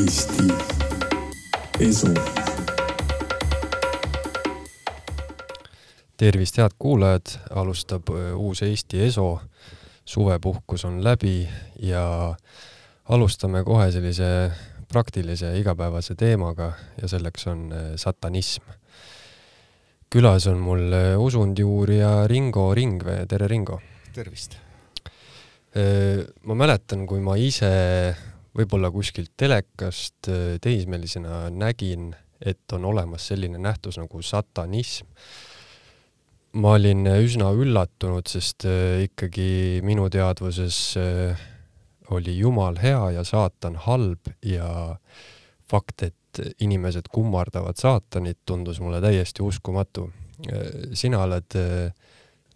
Eesti Esu. tervist, head kuulajad, alustab äh, uus Eesti Eso. suvepuhkus on läbi ja alustame kohe sellise praktilise igapäevase teemaga ja selleks on äh, satanism. külas on mul äh, usundiuurija Ringo Ringvee, tere Ringo! tervist! ma mäletan, kui ma ise võib-olla kuskilt telekast teismelisena nägin, et on olemas selline nähtus nagu satanism. ma olin üsna üllatunud, sest ikkagi minu teadvuses oli Jumal hea ja saatan halb ja fakt, et inimesed kummardavad saatanit, tundus mulle täiesti uskumatu. sina oled äh,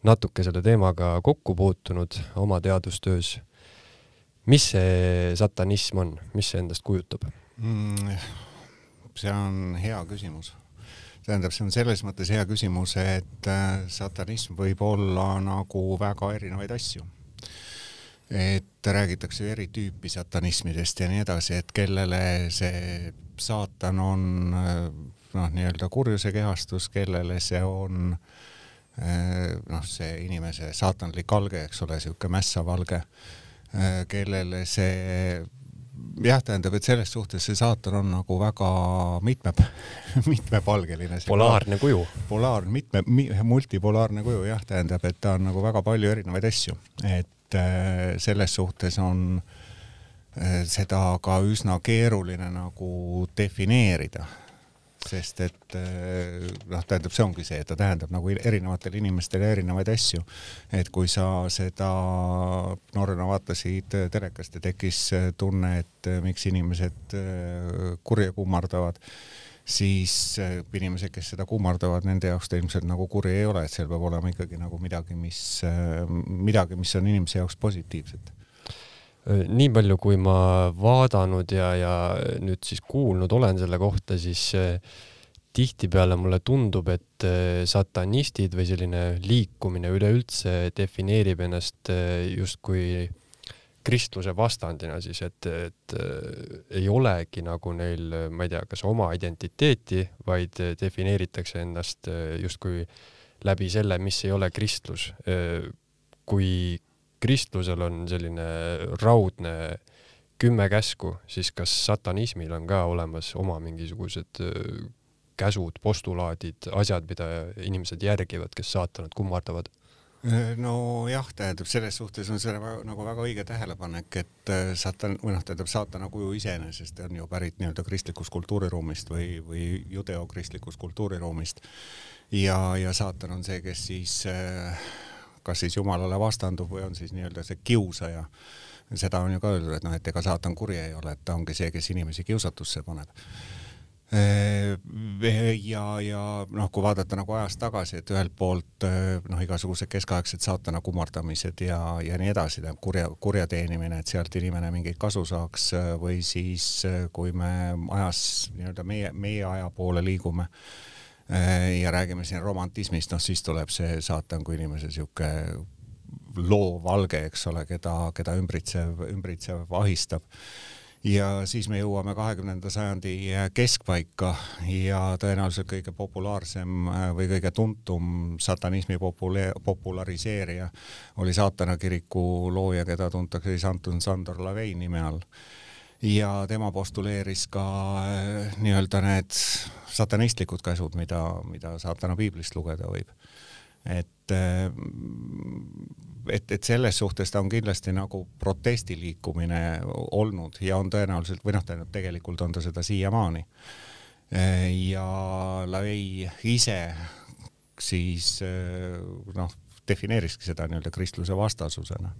natuke selle teemaga kokku puutunud oma teadustöös. Mis see satanism on, mis see endast kujutab mm,? see on hea küsimus. tähendab, see on selles mõttes hea küsimus, et äh, satanism võib olla nagu väga erinevaid asju. et räägitakse ju eri tüüpi satanismidest ja nii edasi, et kellele see saatan on äh, noh, nii-öelda kurjuse kehastus, kellele see on äh, noh, see inimese saatanlik alge, eks ole, sihuke mässavalge, kellele see jah, tähendab, et selles suhtes see saatan on nagu väga mitme, mitmepalgeline. polaarne kuju. polaarne, mitme, multipolaarne kuju jah, tähendab, et ta on nagu väga palju erinevaid asju, et äh, selles suhtes on seda ka üsna keeruline nagu defineerida sest et eh, noh, tähendab, see ongi see, et ta tähendab nagu erinevatele inimestele erinevaid asju. et kui sa seda noorena vaatasid telekast ja tekkis tunne, et miks inimesed eh, kurja kummardavad, siis eh, inimesed, kes seda kummardavad, nende jaoks ta ilmselt nagu kuri ei ole, et seal peab olema ikkagi nagu midagi, mis, midagi, mis on inimese jaoks positiivset nii palju, kui ma vaadanud ja, ja nüüd siis kuulnud olen selle kohta, siis äh, tihtipeale mulle tundub, et äh, satanistid või selline liikumine üleüldse defineerib ennast justkui kristluse vastandina siis, et, et ei olegi nagu neil, ma ei tea, kas oma identiteeti, vaid defineeritakse ennast justkui läbi selle, mis ei ole kristlus. kui kristlusel on selline raudne kümme käsku, siis kas satanismil on ka olemas oma mingisugused käsud, postulaadid, asjad, mida inimesed järgivad, kes saatanat kummardavad? nojah, tähendab selles suhtes on see nagu väga õige tähelepanek, et saatan või noh, tähendab saatana kuju iseenesest on ju pärit nii-öelda kristlikust kultuuriruumist või, või judeokristlikust kultuuriruumist ja, ja saatan on see, kes siis äh, kas siis Jumalale vastandub või on siis nii-öelda see kiusaja. seda on ju ka öeldud, et noh, et ega saatan kuri ei ole, et ta ongi see, kes inimesi kiusatusse paneb ja, ja noh, kui vaadata nagu ajas tagasi, et ühelt poolt noh, igasugused keskaegsed saatana kummardamised ja, ja nii edasi, tähendab kurja, kurja teenimine, et sealt inimene mingit kasu saaks või siis kui me ajas nii-öelda meie, meie aja poole liigume ja räägime siin romantismist, noh siis tuleb see saatan kui inimese sihuke loovalge, eks ole, keda, keda ümbritsev, ümbritsev ahistab. ja siis me jõuame kahekümnenda sajandi keskpaika ja tõenäoliselt kõige populaarsem äh, või kõige tuntum satanismi popule-, populariseerija oli saatana kiriku looja, keda tuntakse siis Anton Sandor Lavei nime all ja tema postuleeris ka äh, nii-öelda need satanistlikud käsud, mida, mida saatana piiblist lugeda võib. et, äh, et, et selles suhtes ta on kindlasti nagu protestiliikumine olnud ja on tõenäoliselt või noh, tähendab tegelikult on ta seda siiamaani. Äh, ja Lavei ise siis noh, defineeriski seda nii-öelda kristluse vastasusena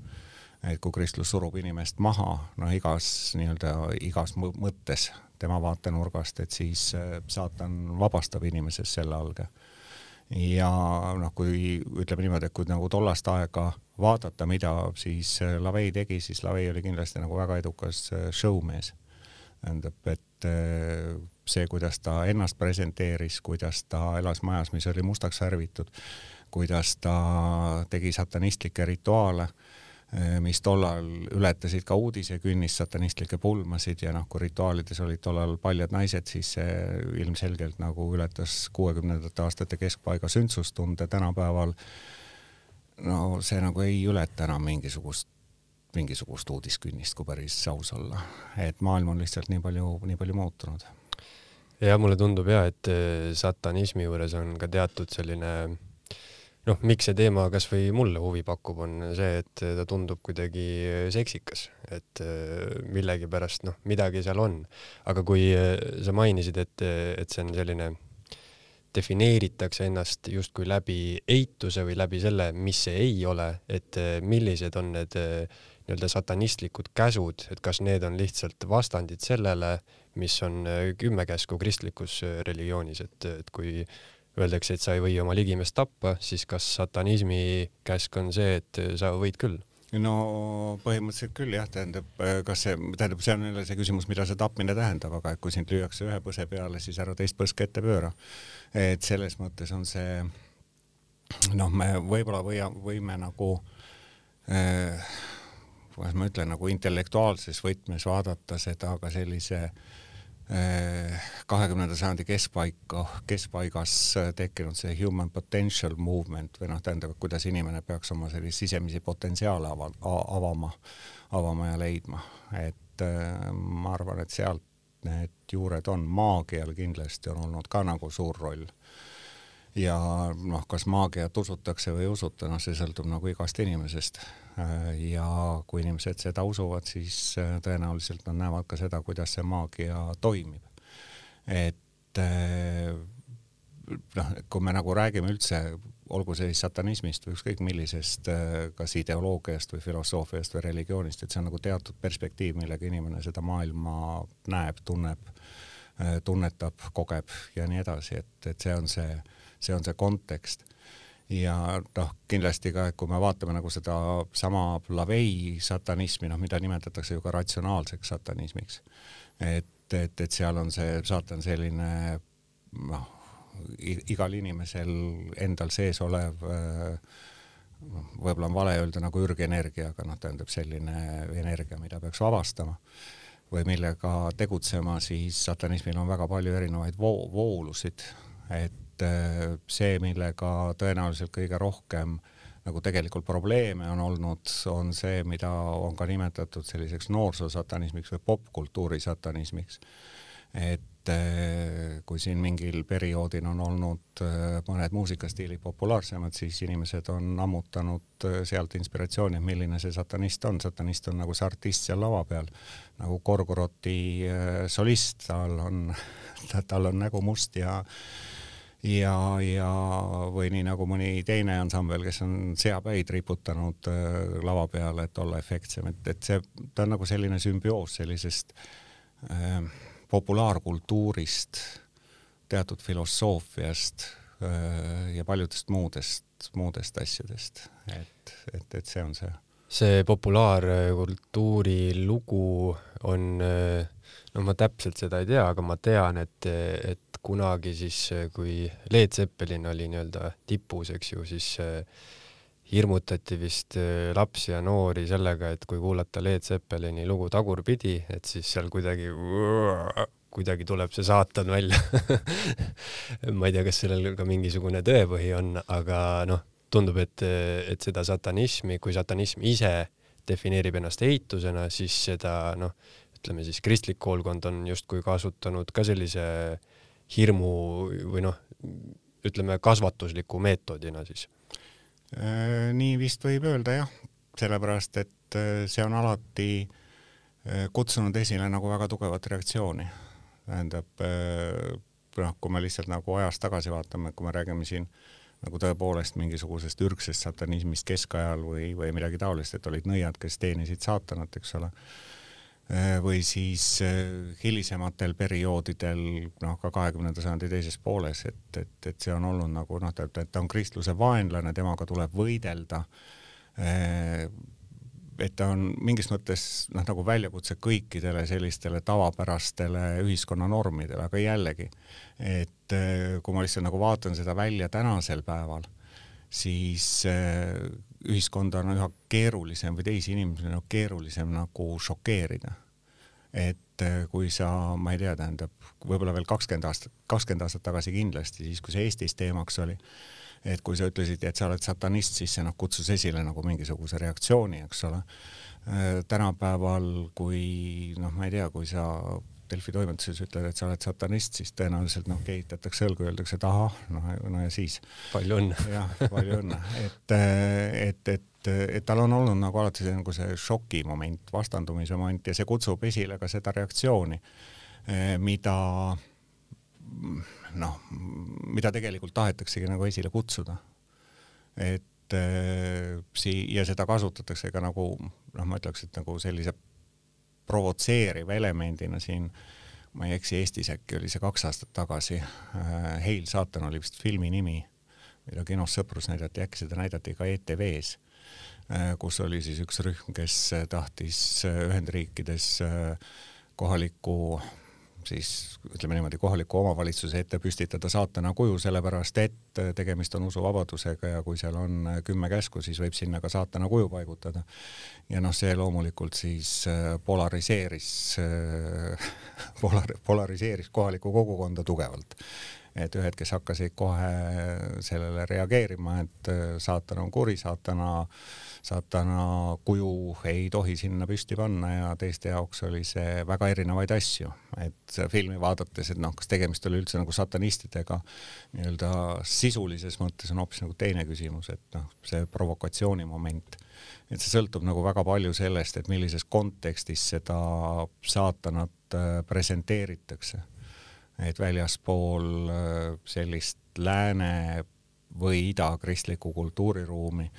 et kui kristlus surub inimest maha, noh, igas nii-öelda igas mõttes tema vaatenurgast, et siis äh, saatan vabastab inimesest selle alge. ja noh, kui ütleme niimoodi, et kui nagu tollast aega vaadata, mida siis äh, Lavei tegi, siis Lavei oli kindlasti nagu väga edukas äh, showmees. tähendab, et see, kuidas ta ennast presenteeris, kuidas ta elas majas, mis oli mustaks värvitud, kuidas ta tegi satanistlikke rituaale mis tollal ületasid ka uudisekünnist, satanistlikke pulmasid ja noh, kui rituaalides olid tollal paljad naised, siis see ilmselgelt nagu ületas kuuekümnendate aastate keskpaiga sündsustunde tänapäeval. no see nagu ei ületa enam mingisugust, mingisugust uudiskünnist, kui päris aus olla, et maailm on lihtsalt nii palju, nii palju muutunud. ja mulle tundub ja, et satanismi juures on ka teatud selline noh, miks see teema kasvõi mulle huvi pakub, on see, et ta tundub kuidagi seksikas, et äh, millegipärast noh, midagi seal on. aga kui äh, sa mainisid, et, et see on selline, defineeritakse ennast justkui läbi eituse või läbi selle, mis see ei ole, et äh, millised on need nii-öelda satanistlikud käsud, et kas need on lihtsalt vastandid sellele, mis on kümme käsku kristlikus religioonis, et, et kui öeldakse, et sa ei või oma ligimeest tappa, siis kas satanismi käsk on see, et sa võid küll? no põhimõtteliselt küll jah, tähendab, kas see, tähendab, see on jälle see küsimus, mida see tapmine tähendab, aga et kui sind lüüakse ühe põse peale, siis ära teist põske ette pööra. et selles mõttes on see noh, me võib-olla või, võime nagu eh, kuidas ma ütlen, nagu intellektuaalses võtmes vaadata seda ka sellise äh, kahekümnenda sajandi keskpaika, keskpaigas tekkinud see human potential movement või noh, tähendab, kuidas inimene peaks oma sellist sisemisi potentsiaale ava, avama, avama ja leidma, et äh, ma arvan, et sealt need juured on, maagial kindlasti on olnud ka nagu suur roll. ja noh, kas maagiat usutakse või ei usuta, noh, see sõltub nagu igast inimesest. Äh, ja kui inimesed seda usuvad, siis äh, tõenäoliselt nad näevad ka seda, kuidas see maagia toimib. et äh, noh, kui me nagu räägime üldse, olgu see siis satanismist või ükskõik millisest, kas ideoloogiast või filosoofiast või religioonist, et see on nagu teatud perspektiiv, millega inimene seda maailma näeb, tunneb, tunnetab, kogeb ja nii edasi, et, et see on see, see on see kontekst ja noh, kindlasti ka, et kui me vaatame nagu seda sama Lavei satanismi, noh, mida nimetatakse ju ka ratsionaalseks satanismiks, et, et, et seal on see saatan selline noh, igal inimesel endal sees olev noh, võib-olla on vale öelda nagu ürgenergia, aga noh, tähendab selline energia, mida peaks vabastama või millega tegutsema, siis satanismil on väga palju erinevaid voo-, voolusid, et et äh, see, millega tõenäoliselt kõige rohkem nagu tegelikult probleeme on olnud, on see, mida on ka nimetatud selliseks noorsoosatanismiks või popkultuuri satanismiks. et äh, kui siin mingil perioodil on olnud äh, mõned muusikastiilid populaarsemad, siis inimesed on ammutanud sealt inspiratsiooni, et milline see satanist on. satanist on nagu see artist seal lava peal, nagu Gorgoroti solist, tal on, tal on nägu must ja ja, ja või nii nagu mõni teine ansambel, kes on seapäid riputanud äh, lava peale, et olla efektsem, et, et see, ta on nagu selline sümbioos sellisest äh, populaarkultuurist, teatud filosoofiast äh, ja paljudest muudest, muudest asjadest, et, et, et see on see. see populaarkultuuri lugu on, äh, no ma täpselt seda ei tea, aga ma tean, et, et kunagi siis, kui Led Zeppelin oli nii-öelda tipus, eks ju, siis äh, hirmutati vist äh, lapsi ja noori sellega, et kui kuulata Led Zeppelini lugu tagurpidi, et siis seal kuidagi kuidagi tuleb see saatan välja. Ma ei tea, kas sellel ka mingisugune tõepõhi on, aga noh, tundub, et, et seda satanismi, kui satanism ise defineerib ennast eitusena, siis seda noh, ütleme siis kristlik koolkond on justkui kasutanud ka sellise äh, hirmu või noh, ütleme kasvatusliku meetodina siis? Äh, nii vist võib öelda jah, sellepärast et äh, see on alati äh, kutsunud esile nagu väga tugevat reaktsiooni. tähendab noh, kui me lihtsalt nagu ajas tagasi vaatame, kui me räägime siin nagu tõepoolest mingisugusest ürgsest satanismist keskajal või, või midagi taolist, et olid nõiad, kes teenisid saatanat, eks ole või siis äh, hilisematel perioodidel, noh ka kahekümnenda sajandi teises pooles, et, et, et see on olnud nagu noh, ta, ta on kristluse vaenlane, temaga tuleb võidelda. Äh, et ta on mingis mõttes noh, nagu väljakutse kõikidele sellistele tavapärastele ühiskonna normidele, aga jällegi, et kui ma lihtsalt nagu vaatan seda välja tänasel päeval, siis ühiskonda on üha keerulisem või teisi inimesi on keerulisem nagu šokeerida. et äh, kui sa, ma ei tea, tähendab võib-olla veel kakskümmend aastat, kakskümmend aastat tagasi kindlasti, siis kui see Eestis teemaks oli, et kui sa ütlesid, et sa oled satanist, siis see noh, kutsus esile nagu mingisuguse reaktsiooni, eks ole. Äh, tänapäeval, kui noh, ma ei tea, kui sa Delfi toimetuses ütled, et sa oled satanist, siis tõenäoliselt noh, kehitatakse õlgu öeldakse, et ahah, noh, no ja siis. palju õnne. jah, palju õnne, et, et, et, et tal on olnud nagu alati see nagu see šokimoment, vastandumise moment ja see kutsub esile ka seda reaktsiooni, mida noh, mida tegelikult tahetaksegi nagu esile kutsuda. et sii- ja seda kasutatakse ka nagu noh, ma ütleks, et nagu sellise provotseeriva elemendina siin, ma ei eksi, Eestis äkki oli see kaks aastat tagasi, äh, Heil saatan oli vist filmi nimi, mida kinos Sõprus näidati, äkki seda näidati ka ETV-s, äh, kus oli siis üks rühm, kes tahtis Ühendriikides äh, kohalikku siis ütleme niimoodi, kohaliku omavalitsuse ette püstitada saatana kuju, sellepärast et tegemist on usuvabadusega ja kui seal on kümme käsku, siis võib sinna ka saatana kuju paigutada. ja noh, see loomulikult siis äh, polariseeris äh, polar-, polariseeris kohalikku kogukonda tugevalt et ühed, kes hakkasid kohe sellele reageerima, et äh, saatan on kuri, saatana, saatana kuju ei tohi sinna püsti panna ja teiste jaoks oli see väga erinevaid asju, et filmi vaadates, et noh, kas tegemist oli üldse nagu satanistidega nii-öelda sisulises mõttes on hoopis nagu teine küsimus, et noh, see provokatsiooni moment. Et see sõltub nagu väga palju sellest, et millises kontekstis seda saatanat äh, presenteeritakse et väljaspool äh, sellist lääne või ida kristlikku kultuuriruumi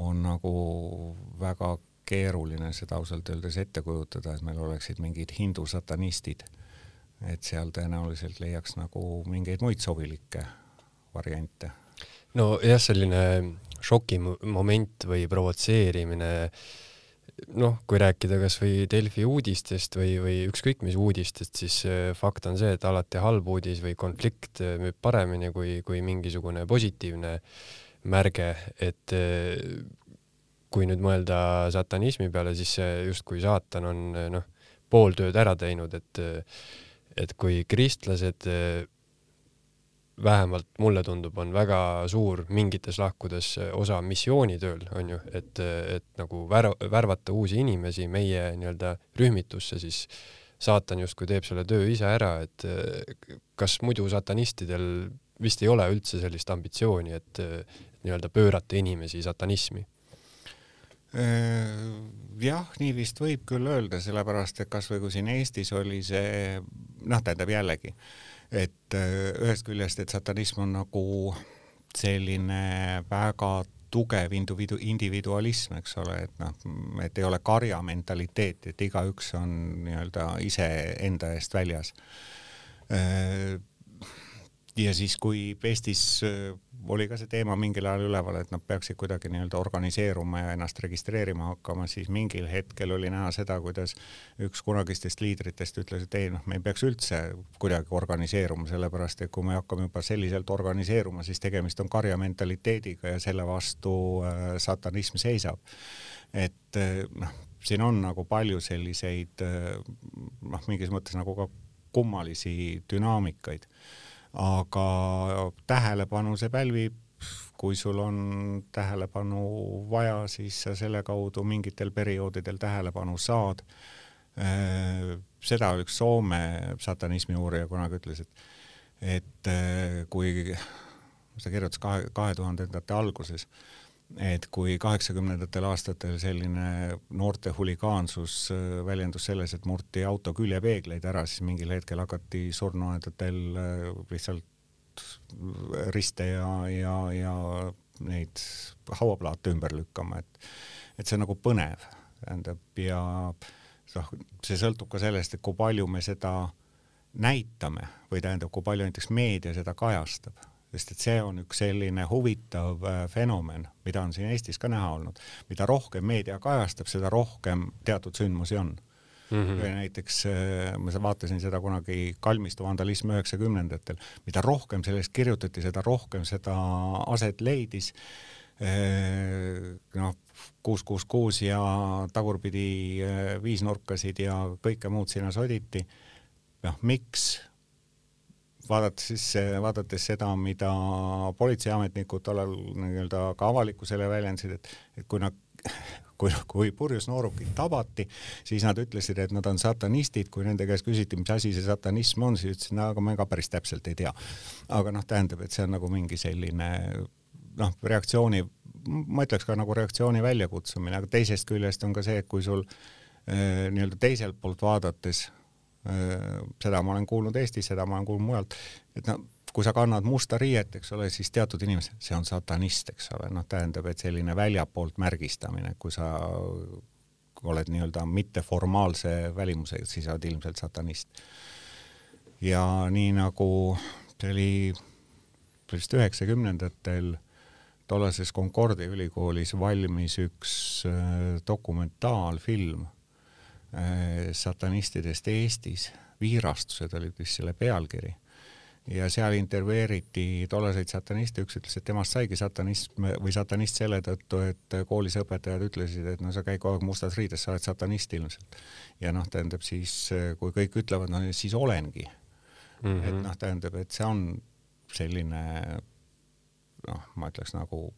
on nagu väga keeruline seda ausalt öeldes ette kujutada, et meil oleksid mingid hindu satanistid. et seal tõenäoliselt leiaks nagu mingeid muid sobilikke variante. nojah, selline šokimoment või provotseerimine äh, noh, kui rääkida kasvõi Delfi uudistest või, või ükskõik mis uudistest, siis äh, fakt on see, et alati halb uudis või konflikt äh, müüb paremini kui, kui mingisugune positiivne märge, et äh, kui nüüd mõelda satanismi peale, siis justkui saatan on noh, pool tööd ära teinud, et et kui kristlased vähemalt mulle tundub, on väga suur mingites lahkudes osa missioonitööl, on ju, et, et nagu vär-, värvata uusi inimesi meie nii-öelda rühmitusse, siis saatan justkui teeb selle töö ise ära, et kas muidu satanistidel vist ei ole üldse sellist ambitsiooni, et nii-öelda pöörata inimesi satanismi? jah, nii vist võib küll öelda, sellepärast et kasvõi kui siin Eestis oli see, noh, tähendab jällegi äh, et äh, ühest küljest, et satanism on nagu selline väga tugev individu-, individualism, eks ole, et noh, et ei ole karja mentaliteeti, et igaüks on nii-öelda iseenda eest väljas. Ja siis, kui Eestis äh, oli ka see teema mingil ajal üleval, et nad peaksid kuidagi nii-öelda organiseeruma ja ennast registreerima hakkama, siis mingil hetkel oli näha seda, kuidas üks kunagistest liidritest ütles, et ei noh, me ei peaks üldse kuidagi organiseeruma, sellepärast et kui me hakkame juba selliselt organiseeruma, siis tegemist on karja mentaliteediga ja selle vastu äh, satanism seisab. et äh, noh, siin on nagu palju selliseid noh, mingis mõttes nagu ka kummalisi dünaamikaid aga tähelepanu see pälvib, kui sul on tähelepanu vaja, siis sa selle kaudu mingitel perioodidel tähelepanu saad. Äh, seda üks Soome satanismi uurija kunagi ütles, et, et äh, kui, ta kirjutas kahe, kahe tuhandendate alguses et kui kaheksakümnendatel aastatel selline noorte huligaansus äh, väljendus selles, et murti auto küljepeegleid ära, siis mingil hetkel hakati surnuaedadel äh, lihtsalt riste ja, ja, ja neid hauaplaate ümber lükkama, et, et see on nagu põnev, tähendab ja noh, see sõltub ka sellest, et kui palju me seda näitame või tähendab, kui palju näiteks meedia seda kajastab sest et see on üks selline huvitav äh, fenomen, mida on siin Eestis ka näha olnud. mida rohkem meedia kajastab, seda rohkem teatud sündmusi on mm. -hmm. või näiteks äh, ma vaatasin seda kunagi kalmistu vandalism üheksakümnendatel, mida rohkem sellest kirjutati, seda rohkem seda aset leidis noh, kuus, kuus, kuus ja tagurpidi viisnurkasid ja kõike muud sinna soditi. noh, miks? Vaadates siis, vaadates seda, mida politseiametnikud tollal nii-öelda ka avalikkusele väljendasid, et, et kui nad kui, kui purjus noorukid tabati, siis nad ütlesid, et nad on satanistid, kui nende käest küsiti, mis asi see satanism on, siis ütlesid, no aga ma ka päris täpselt ei tea. aga noh, tähendab, et see on nagu mingi selline noh, reaktsiooni, ma ütleks ka nagu reaktsiooni väljakutsumine, aga teisest küljest on ka see, et kui sul äh, nii-öelda teiselt poolt vaadates seda ma olen kuulnud Eestis, seda ma olen kuulnud mujalt, et no kui sa kannad musta riiet, eks ole, siis teatud inimesed, see on satanist, eks ole, noh, tähendab, et selline väljapoolt märgistamine, kui sa oled nii-öelda mitteformaalse välimusega, siis sa oled ilmselt satanist. ja nii nagu see oli vist üheksakümnendatel tollases Concordia ülikoolis valmis üks äh, dokumentaalfilm äh, satanistidest Eestis, Viirastused oli vist selle pealkiri ja seal intervjueeriti tollaseid sataniste, üks ütles, et temast saigi satanism või satanist selle tõttu, et koolis õpetajad ütlesid, et no sa käid kogu aeg mustas riides, sa oled satanist ilmselt. ja noh, tähendab siis, kui kõik ütlevad, no siis olengi mm. -hmm. et noh, tähendab, et see on selline noh, ma ütleks nagu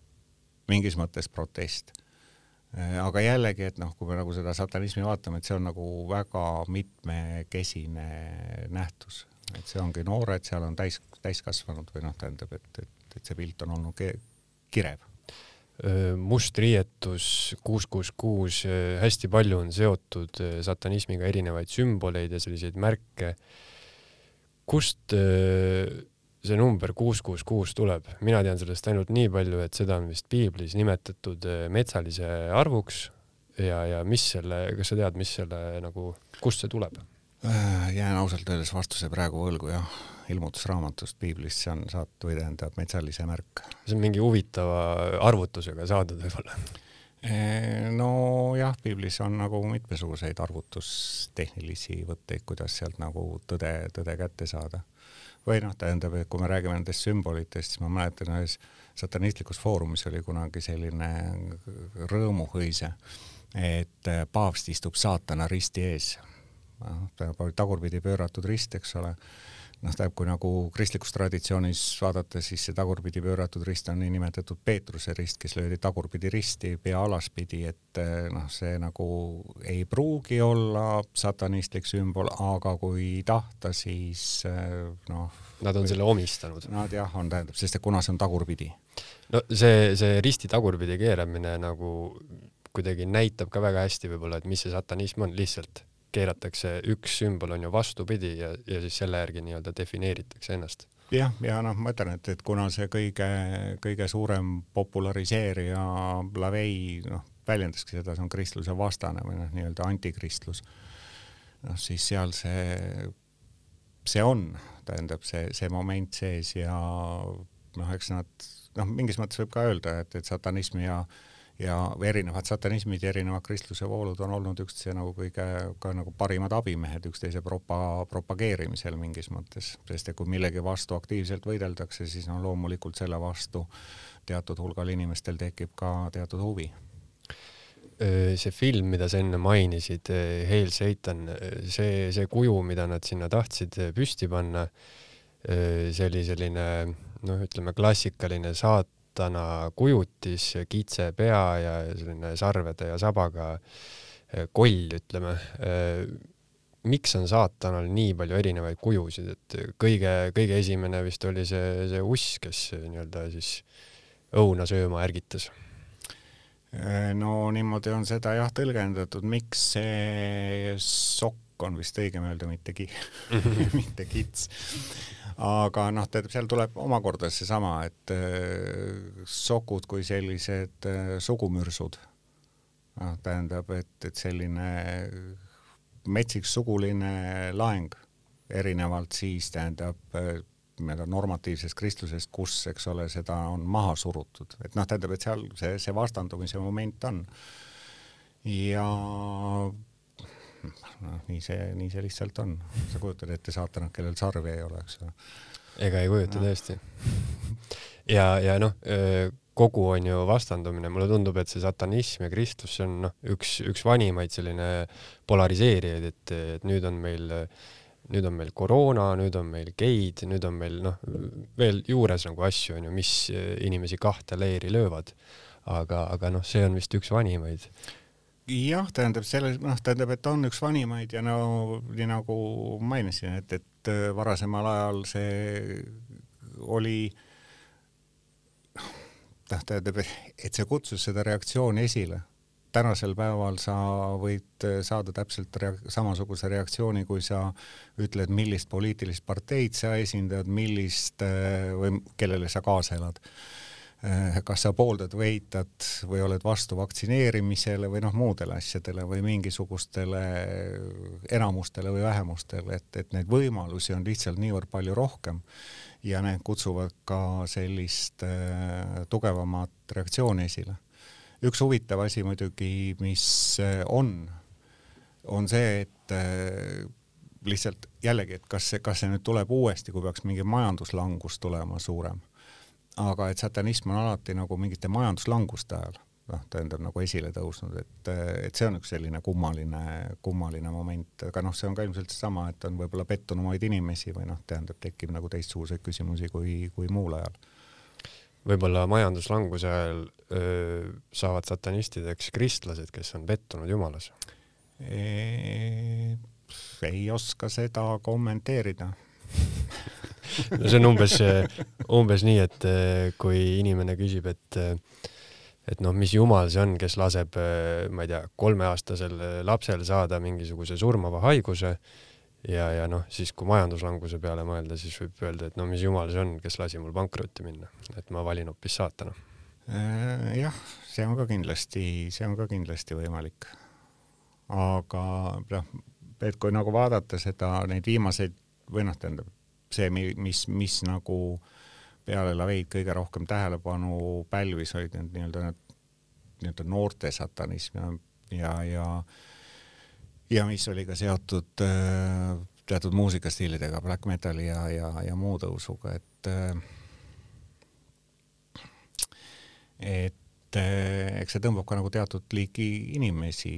mingis mõttes protest aga jällegi, et noh, kui me nagu seda satanismi vaatame, et see on nagu väga mitmekesine nähtus et see ongi noored, seal on täis, täiskasvanud või noh, tähendab, et, et, et see pilt on olnud kirev must riietus kuus, kuus, kuus, hästi palju on seotud satanismiga erinevaid sümboleid ja selliseid märke. kust see number kuus, kuus, kuus tuleb? mina tean sellest ainult nii palju, et seda on vist piiblis nimetatud metsalise arvuks ja, ja mis selle, kas sa tead, mis selle nagu, kust see tuleb? Äh, jään ausalt öeldes vastuse praegu võlgu jah, ilmutusraamatust piiblist, see on saat- või tähendab metsalise märk. see on mingi huvitava arvutusega saadud võib-olla? Äh, nojah, piiblis on nagu mitmesuguseid arvutustehnilisi võtteid, kuidas sealt nagu tõde, tõde kätte saada. Või noh, tähendab, et kui me räägime nendest sümbolitest, siis ma mäletan ühes satanistlikus foorumis oli kunagi selline rõõmuhõise, et paavst istub saatana risti ees noh, tähendab tagurpidi pööratud rist, eks ole. Noh, tähendab, kui nagu kristlikus traditsioonis vaadata, siis see tagurpidi pööratud rist on niinimetatud Peetruse rist, kes löödi tagurpidi risti pea alaspidi, et noh, see nagu ei pruugi olla satanistlik sümbol, aga kui tahta, siis noh. Nad on või, selle omistanud. Nad jah, on, tähendab, sest et kuna see on tagurpidi. no see, see risti tagurpidi keeramine nagu kuidagi näitab ka väga hästi võib-olla, et mis see satanism on, lihtsalt keeratakse üks sümbol on ju vastupidi ja, ja siis selle järgi nii-öelda defineeritakse ennast. jah, ja, noh, ma ütlen, et, et kuna see kõige, kõige suurem populariseerija Lavei noh, väljendaski seda, see on kristluse vastane või noh, nii-öelda antikristlus. noh, siis seal see, see on, tähendab see, see moment sees ja noh, eks nad noh, mingis mõttes võib ka öelda, et, et satanismi ja äh, ja erinevad satanismid ja erinevad kristluse voolud on olnud üksteise nagu kõige ka nagu parimad abimehed üksteise propa-, propageerimisel mingis mõttes, sest et kui millegi vastu aktiivselt võideldakse, siis no loomulikult selle vastu teatud hulgal inimestel tekib ka teatud huvi. See film, mida sa enne mainisid, Hail Satan, see, see kuju, mida nad sinna tahtsid püsti panna, see oli selline noh, ütleme klassikaline saat-, saatana kujutis, kitse pea ja selline sarvede ja sabaga eh, koll, ütleme. Eh, miks on saatanal nii palju erinevaid kujusid, et kõige, kõige esimene vist oli see, see uss, kes nii-öelda siis õuna sööma ärgitas? Eh, no niimoodi on seda jah tõlgendatud, miks see sokk on vist õigem öelda, mitte ki- mitte kits aga noh, seal tuleb omakorda seesama, et äh, sokud kui sellised äh, sugumürsud. noh, tähendab, et, et selline metsik suguline laeng, erinevalt siis tähendab äh, nii-öelda normatiivsest kristlusest, kus, eks ole, seda on maha surutud, et noh, tähendab, et seal see, see vastandumise moment on. ja noh, nii see, nii see lihtsalt on. sa kujutad ette saatanat, kellel sarvi ei ole, eks ole. ega ei kujuta no. tõesti. ja, ja noh, kogu on ju vastandumine, mulle tundub, et see satanism ja kristlus, see on noh, üks, üks vanimaid selline polariseerijaid, et, et nüüd on meil, nüüd on meil koroona, nüüd on meil geid, nüüd on meil noh, veel juures nagu asju on ju, mis inimesi kahte leeri löövad. aga, aga noh, see on vist üks vanimaid jah, tähendab selles, noh, tähendab, et on üks vanimaid ja no nii nagu mainisin, et, et varasemal ajal see oli äh, noh, tähendab, et see kutsus seda reaktsiooni esile. tänasel päeval sa võid saada täpselt rea samasuguse reaktsiooni, kui sa ütled, millist poliitilist parteid sa esindad, millist või kellele sa kaasa elad kas sa pooldad või eitad või oled vastu vaktsineerimisele või noh, muudele asjadele või mingisugustele enamustele või vähemustele, et, et neid võimalusi on lihtsalt niivõrd palju rohkem ja need kutsuvad ka sellist äh, tugevamat reaktsiooni esile. üks huvitav asi muidugi, mis äh, on, on see, et äh, lihtsalt jällegi, et kas see, kas see nüüd tuleb uuesti, kui peaks mingi majanduslangus tulema suurem. Aga et satanism on alati nagu mingite majanduslanguste ajal noh, tähendab nagu esile tõusnud, et, et see on üks selline kummaline, kummaline moment, aga noh, see on ka ilmselt seesama, et on võib-olla pettunumaid inimesi või noh, tähendab, tekib nagu teistsuguseid küsimusi kui, kui muul ajal. võib-olla majanduslanguse ajal öö, saavad satanistideks kristlased, kes on pettunud jumalas e? ei oska seda kommenteerida no see on umbes, umbes nii, et kui inimene küsib, et et noh, mis jumal see on, kes laseb, ma ei tea, kolmeaastasel lapsel saada mingisuguse surmava haiguse ja, ja noh, siis kui majanduslanguse peale mõelda, siis võib öelda, et no mis jumal see on, kes lasi mul pankrotti minna, et ma valin hoopis saatana. Jah, see on ka kindlasti, see on ka kindlasti võimalik. aga noh, et kui nagu vaadata seda, neid viimaseid või noh, tähendab see, mis, mis nagu peale Laveid kõige rohkem tähelepanu pälvis, olid need nii-öelda need nii-öelda noorte satanism ja, ja, ja ja mis oli ka seotud äh, teatud muusikastiilidega, black metali ja, ja, ja muu tõusuga, et äh, et äh, eks see tõmbab ka nagu teatud liiki inimesi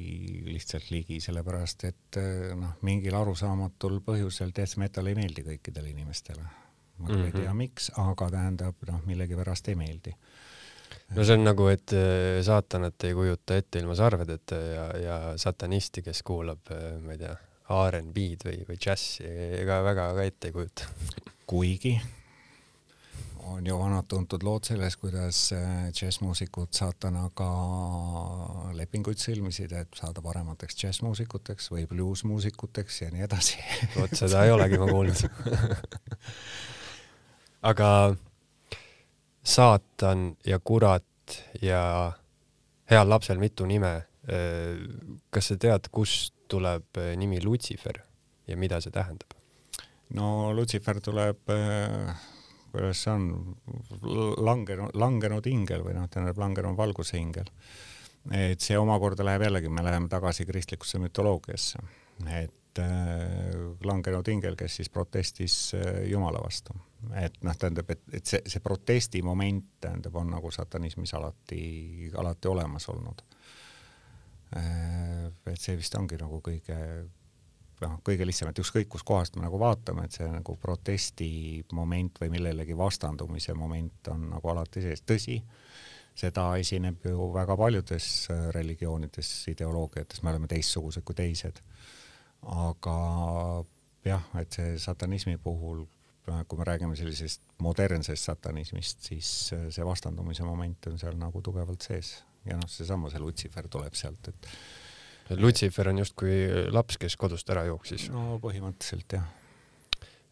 lihtsalt ligi, sellepärast et äh, noh, mingil arusaamatul põhjusel death metal ei meeldi kõikidele inimestele ma küll mm -hmm. ei tea, mhm. miks, aga tähendab, noh, millegipärast ei meeldi. no see on nagu, et äh, saatanat ei kujuta ette ilma sarvedeta ja, ja satanisti, kes kuulab, ma ei tea, RNB-d või, või džässi, ega väga ka ette ei kujuta. kuigi on ju vanad tuntud lood selles, kuidas äh, džässmuusikud saatanaga lepinguid sõlmisid, et saada paremateks džässmuusikuteks või bluusmuusikuteks ja nii edasi. vot seda ei olegi ma kuulnud aga saatan ja kurat ja heal lapsel mitu nime. kas sa tead, kust tuleb nimi Lutsifer ja mida see tähendab? no Lutsifer tuleb, kuidas see on, langenud, langenud ingel või noh, tähendab langenud valguse ingel. et see omakorda läheb jällegi, me läheme tagasi kristlikusse mütoloogiasse, et äh, langenud ingel, kes siis protestis äh, Jumala vastu et noh, tähendab, et, et see, see protesti moment tähendab, on nagu satanismis alati, alati olemas olnud. Äh, et see vist ongi nagu kõige noh, kõige lihtsam, et ükskõik kuskohast me nagu vaatame, et see nagu protesti moment või millelegi vastandumise moment on nagu alati sees, tõsi, seda esineb ju väga paljudes äh, religioonides, ideoloogiates, me oleme teistsugused kui teised. aga jah, et see satanismi puhul kui me räägime sellisest modernsest satanismist, siis äh, see vastandumise moment on seal nagu tugevalt sees ja noh, seesama, see Lutsifer tuleb sealt, et. Lutsifer on justkui laps, kes kodust ära jooksis. no põhimõtteliselt jah.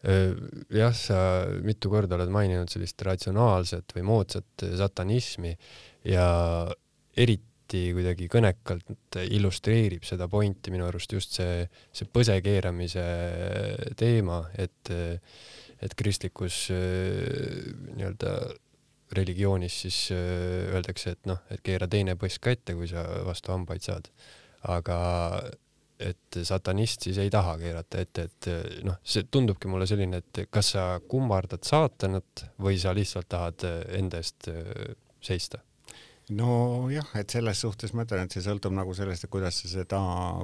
Jah, sa mitu korda oled maininud sellist ratsionaalset või moodsat satanismi ja eriti kuidagi kõnekalt illustreerib seda pointi minu arust just see, see põse keeramise teema, et et kristlikus nii-öelda religioonis siis öeldakse, et noh, et keera teine põsk ka ette, kui sa vastu hambaid saad. Aga et satanist siis ei taha keerata ette, et noh, see tundubki mulle selline, et kas sa kummardad saatanat või sa lihtsalt tahad enda eest äh, seista? nojah, et selles suhtes ma ütlen, et see sõltub nagu sellest, et kuidas sa seda,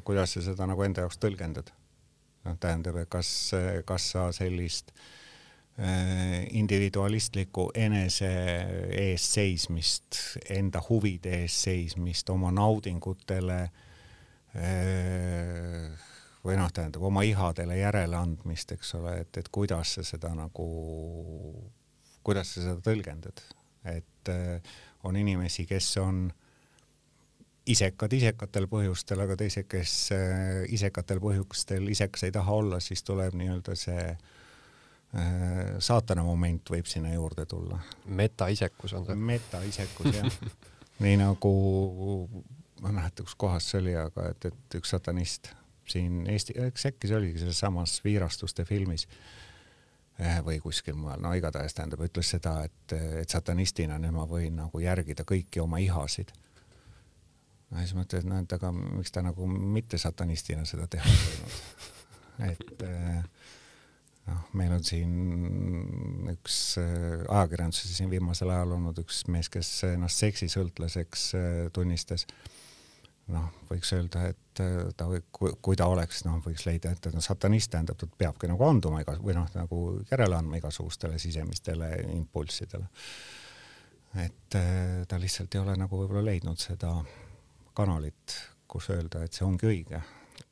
kuidas sa seda nagu enda jaoks tõlgendad. noh, tähendab, et kas, kas sa sellist äh, individualistlikku enese eest seismist, enda huvide eest seismist, oma naudingutele äh, või noh, tähendab oma ihadele järeleandmist, eks ole, et, et kuidas sa seda nagu, kuidas sa seda tõlgendad, et äh, on inimesi, kes on isekad isekatel põhjustel, aga teised, kes äh, isekatel põhjustel isekas ei taha olla, siis tuleb nii-öelda see äh, saatana moment võib sinna juurde tulla. metaisekus on see? metaisekus jah nii nagu ma ei mäleta, kus kohas see oli, aga et, et üks satanist siin Eesti, eks äkki see oligi selles samas Viirastuste filmis eh, või kuskil mujal, no igatahes tähendab, ütles seda, et, et satanistina nüüd ma võin nagu järgida kõiki oma ihasid. no siis mõtled, et noh, et aga miks ta nagu mitte satanistina seda teha ei võinud. et eh, noh, meil on siin üks eh, ajakirjanduses siin viimasel ajal olnud üks mees, kes ennast seksisõltlaseks tunnistas noh, võiks öelda, et äh, ta või kui, kui ta oleks, noh, võiks leida, et ta on satanist, tähendab, ta peabki nagu anduma igas- või noh, nagu järele andma igasugustele sisemistele impulssidele. et äh, ta lihtsalt ei ole nagu võib-olla leidnud seda kanalit, kus öelda, et see ongi õige.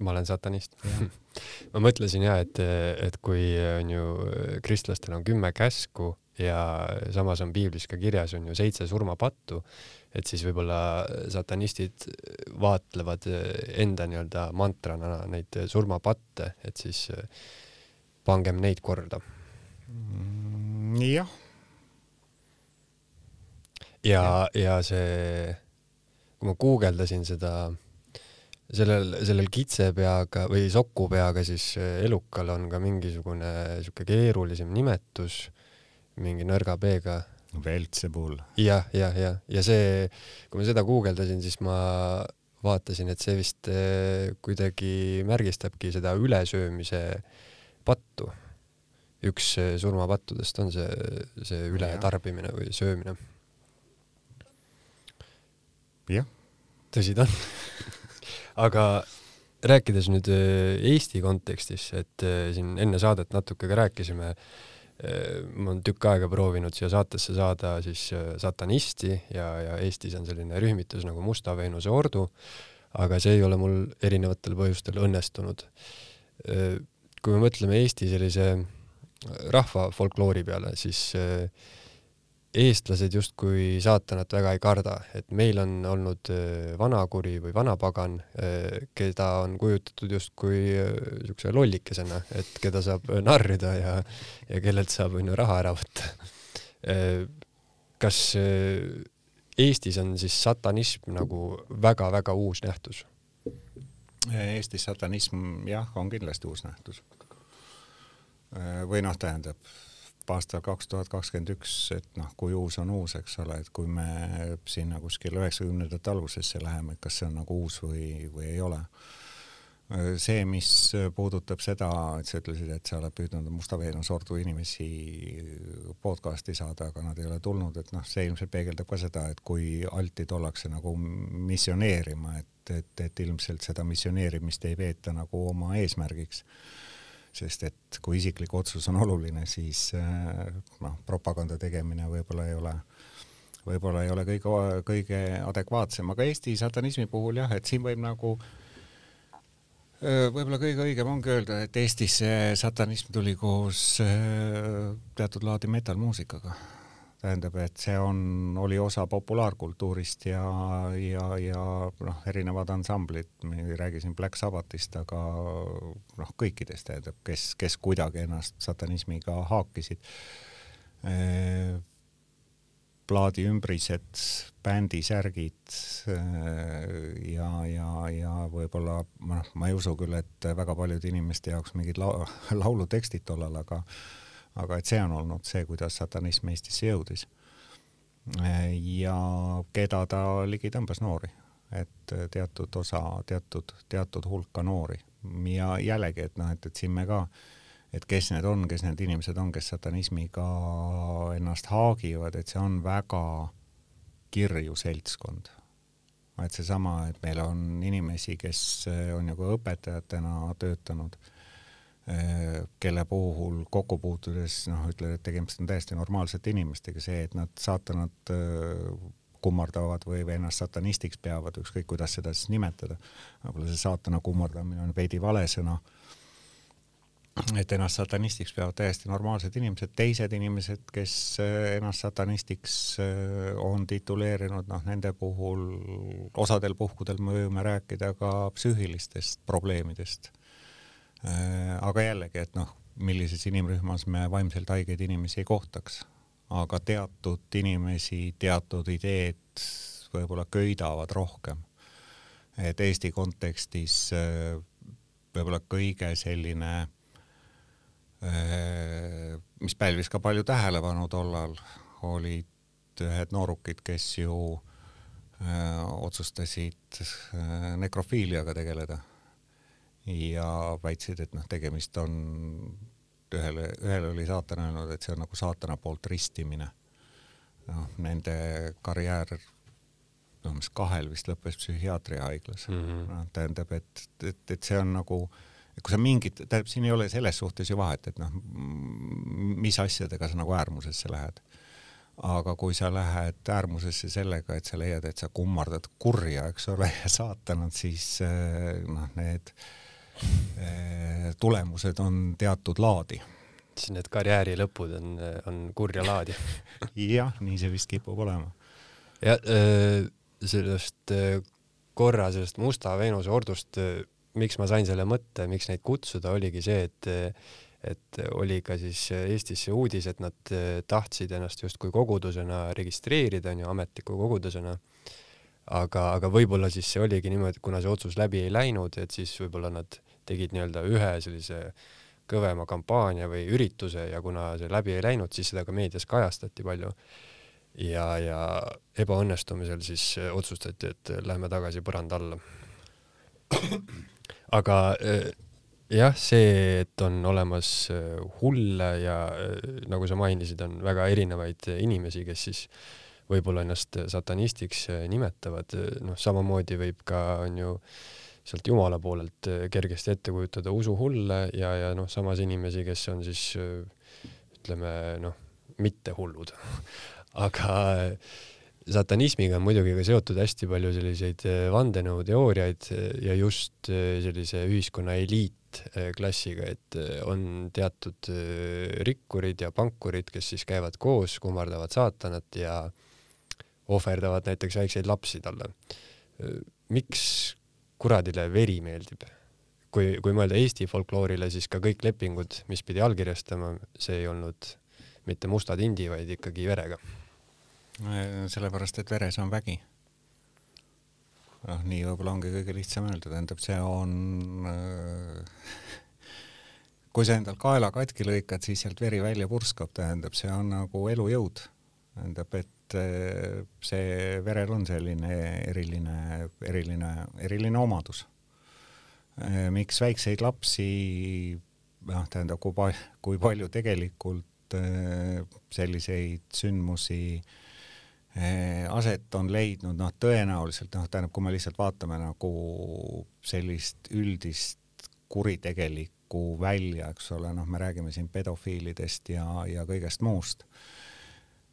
ma olen satanist ma mõtlesin ja, et, et kui on ju kristlastel on kümme käsku ja samas on piiblis ka kirjas on ju seitse surmapattu et siis võib-olla satanistid vaatlevad enda nii-öelda mantrana neid surmapatte, et siis pangem neid korda. Mm, jah. ja, ja see, kui ma guugeldasin seda, sellel, sellel kitsepeaga või sokupeaga siis elukal on ka mingisugune sihuke keerulisem nimetus, mingi nõrga B-ga Veltsebul. jah, jah, jah, ja see, kui ma seda guugeldasin, siis ma vaatasin, et see vist eh, kuidagi märgistabki seda ülesöömise pattu. üks eh, surmapattudest on see, see ületarbimine või söömine. jah. tõsi ta on aga rääkides nüüd eh, Eesti kontekstis, et siin enne saadet natuke ka rääkisime Äh, ma olen tükk aega proovinud siia saatesse saada siis äh, satanisti ja, ja Eestis on selline rühmitus nagu Musta Veenuse ordu, aga see ei ole mul erinevatel põhjustel õnnestunud. Äh, kui me mõtleme Eesti sellise rahva folkloori peale, siis eestlased justkui saatanat väga ei karda, et meil on olnud äh, vanakuri või vanapagan, äh, keda on kujutatud justkui niisuguse äh, lollikesena, et keda saab narrida ja, ja kellelt saab onju raha ära võtta. kas Eestis on siis satanism nagu väga-väga uus nähtus? Eestis satanism jah, on kindlasti uus nähtus. või noh, tähendab aastal kaks tuhat kakskümmend üks, et noh, kui uus on uus, eks ole, et kui me sinna kuskil üheksakümnendate algusesse läheme, et kas see on nagu uus või, või ei ole. see, mis puudutab seda, et sa ütlesid, et sa oled püüdnud Musta Veenuse ordu inimesi podcast'i saada, aga nad ei ole tulnud, et noh, see ilmselt peegeldab ka seda, et kui altid ollakse nagu missioneerima, et, et, et ilmselt seda missioneerimist ei peeta nagu oma eesmärgiks sest et kui isiklik otsus on oluline, siis äh, noh, propaganda tegemine võib-olla ei ole, võib-olla ei ole kõige, kõige adekvaatsem, aga Eesti satanismi puhul jah, et siin võib nagu äh, võib-olla kõige õigem ongi öelda, et Eestis see satanism tuli koos äh, teatud laadi metallmuusikaga tähendab, et see on, oli osa populaarkultuurist ja, ja, ja noh, erinevad ansamblid, me ei räägi siin Black Sabbathist, aga noh, kõikidest tähendab, kes, kes kuidagi ennast satanismiga haakisid. Plaadi ümbrised, bändisärgid ja, ja, ja võib-olla noh, ma ei usu küll, et väga paljude inimeste jaoks mingid la laulutekstid tollal, aga aga et see on olnud see, kuidas satanism Eestisse jõudis. ja keda ta ligi tõmbas noori, et teatud osa, teatud, teatud hulka noori ja jällegi, et noh, et, et siin me ka, et kes need on, kes need inimesed on, kes satanismiga ennast haagivad, et see on väga kirju seltskond. et seesama, et meil on inimesi, kes on ju ka õpetajatena töötanud, kelle puhul kokku puutudes noh, ütled, et tegemist on täiesti normaalsete inimestega, see, et nad saatanad kummardavad või, või ennast satanistiks peavad, ükskõik kuidas seda siis nimetada. võib-olla see saatana kummardamine on veidi vale sõna. et ennast satanistiks peavad täiesti normaalsed inimesed, teised inimesed, kes äh, ennast satanistiks äh, on tituleerinud, noh, nende puhul osadel puhkudel me võime rääkida ka psüühilistest probleemidest. Äh, aga jällegi, et noh, millises inimrühmas me vaimselt haigeid inimesi ei kohtaks aga teatud inimesi, teatud ideed võib-olla köidavad rohkem. et Eesti kontekstis äh, võib-olla kõige selline, äh, mis pälvis ka palju tähelepanu tollal, olid ühed noorukid, kes ju öö, otsustasid öö, nekrofiiliaga tegeleda ja väitsid, et noh, tegemist on ühele, ühele oli saatan öelnud, et see on nagu saatana poolt ristimine. noh, nende karjäär, noh, mis kahel vist lõppes psühhiaatriahaiglas mm. -hmm. noh, tähendab, et, et, et see on nagu, kui sa mingit, tähendab, siin ei ole selles suhtes ju vahet, et noh, mis asjadega sa nagu äärmusesse lähed. aga kui sa lähed äärmusesse sellega, et sa leiad, et sa kummardad kurja, eks ole, ja saatanat, siis noh, need äh, Eh, tulemused on teatud laadi. siis need karjääri lõpud on, on kurja laadi jah, nii see vist kipub olema. ja eh, sellest eh, korra sellest Musta Veenuse ordust, miks ma sain selle mõtte, miks neid kutsuda, oligi see, et et oli ka siis Eestisse uudis, et nad tahtsid ennast justkui kogudusena registreerida, onju, ametliku kogudusena aga, aga võib-olla siis see oligi niimoodi, kuna see otsus läbi ei läinud, et siis võib-olla nad tegid nii-öelda ühe sellise kõvema kampaania või ürituse ja kuna see läbi ei läinud, siis seda ka meedias kajastati palju. ja, ja ebaõnnestumisel siis otsustati, et lähme tagasi põranda alla. aga eh, jah, see, et on olemas eh, hulle ja eh, nagu sa mainisid, on väga erinevaid inimesi, kes siis võib-olla ennast satanistiks nimetavad, noh, samamoodi võib ka, on ju, sealt Jumala poolelt äh, kergesti ette kujutada usuhulle ja, ja noh, samas inimesi, kes on siis äh, ütleme noh, mitte hullud aga äh, satanismiga on muidugi ka seotud hästi palju selliseid vandenõuteooriaid ja just sellise ühiskonna eliitklassiga, et on teatud rikkurid ja pankurid, kes siis käivad koos, kummardavad saatanat ja ohverdavad näiteks väikseid lapsi talle. miks kuradile veri meeldib. kui, kui mõelda Eesti folkloorile, siis ka kõik lepingud, mis pidi allkirjastama, see ei olnud mitte musta tindi, vaid ikkagi verega. sellepärast, et veres on vägi. noh, nii võib-olla ongi kõige lihtsam öelda, tähendab, see on kui sa endal kaela katki lõikad, siis sealt veri välja purskab, tähendab, see on nagu elujõud. tähendab, et et eh, see verel on selline eriline, eriline, eriline omadus. Eh, miks väikseid lapsi, noh, tähendab, kui pa-, kui palju tegelikult eh, selliseid sündmusi aset on leidnud, noh, tõenäoliselt noh, tähendab, kui me lihtsalt vaatame nagu sellist üldist kuritegelikku välja, eks ole, noh, me räägime siin pedofiilidest ja, ja kõigest muust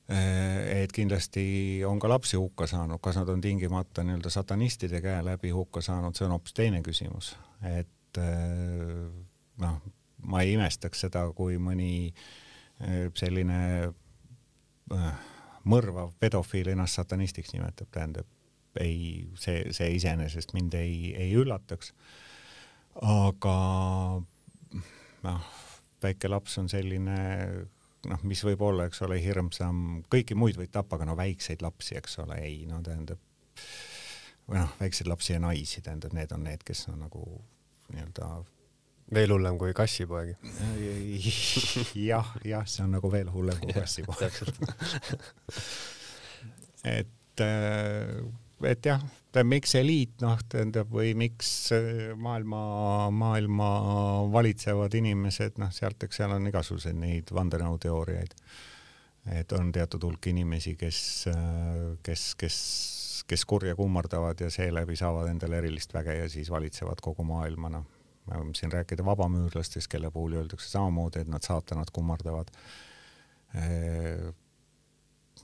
et kindlasti on ka lapsi hukka saanud, kas nad on tingimata nii-öelda satanistide käe läbi hukka saanud, see on hoopis teine küsimus, et äh, noh, ma ei imestaks seda, kui mõni äh, selline mõrvav pedofiil ennast satanistiks nimetab, tähendab ei, see, see iseenesest mind ei, ei üllataks. aga noh, väike laps on selline noh, mis võib olla, eks ole, hirmsam, kõiki muid võid tappa, aga no väikseid lapsi, eks ole, ei, no tähendab, või noh, väikseid lapsi ja naisi, tähendab, need on need, kes on nagu nii-öelda veel hullem kui kassipoeg. jah, jah, see on nagu veel hullem kui kassipoeg. et äh, et jah, miks eliit, noh, tähendab, või miks äh, maailma, maailma valitsevad inimesed, noh, sealt, eks seal on igasuguseid neid vandenõuteooriaid. et on teatud hulk inimesi, kes, kes, kes, kes kurja kummardavad ja seeläbi saavad endale erilist väge ja siis valitsevad kogu maailma, noh. me võime siin rääkida vabamüürlastest, kelle puhul öeldakse samamoodi, et nad saatanad kummardavad.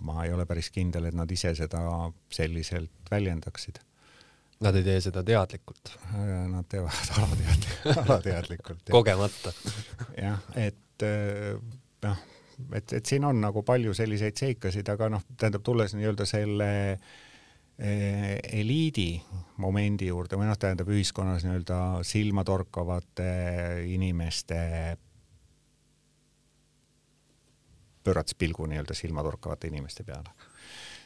Ma ei ole päris kindel, et nad ise seda selliselt väljendaksid Nad ei tee seda teadlikult? Nad teevad alateadlikult, alateadlikult. kogemata. jah, et noh et, et siin on nagu palju selliseid seikasid, aga noh, tähendab, tulles nii-öelda selle eh, eliidi momendi juurde või noh, tähendab ühiskonnas nii-öelda silmatorkavate inimeste pöörates pilgu nii-öelda silmatorkavate inimeste peale,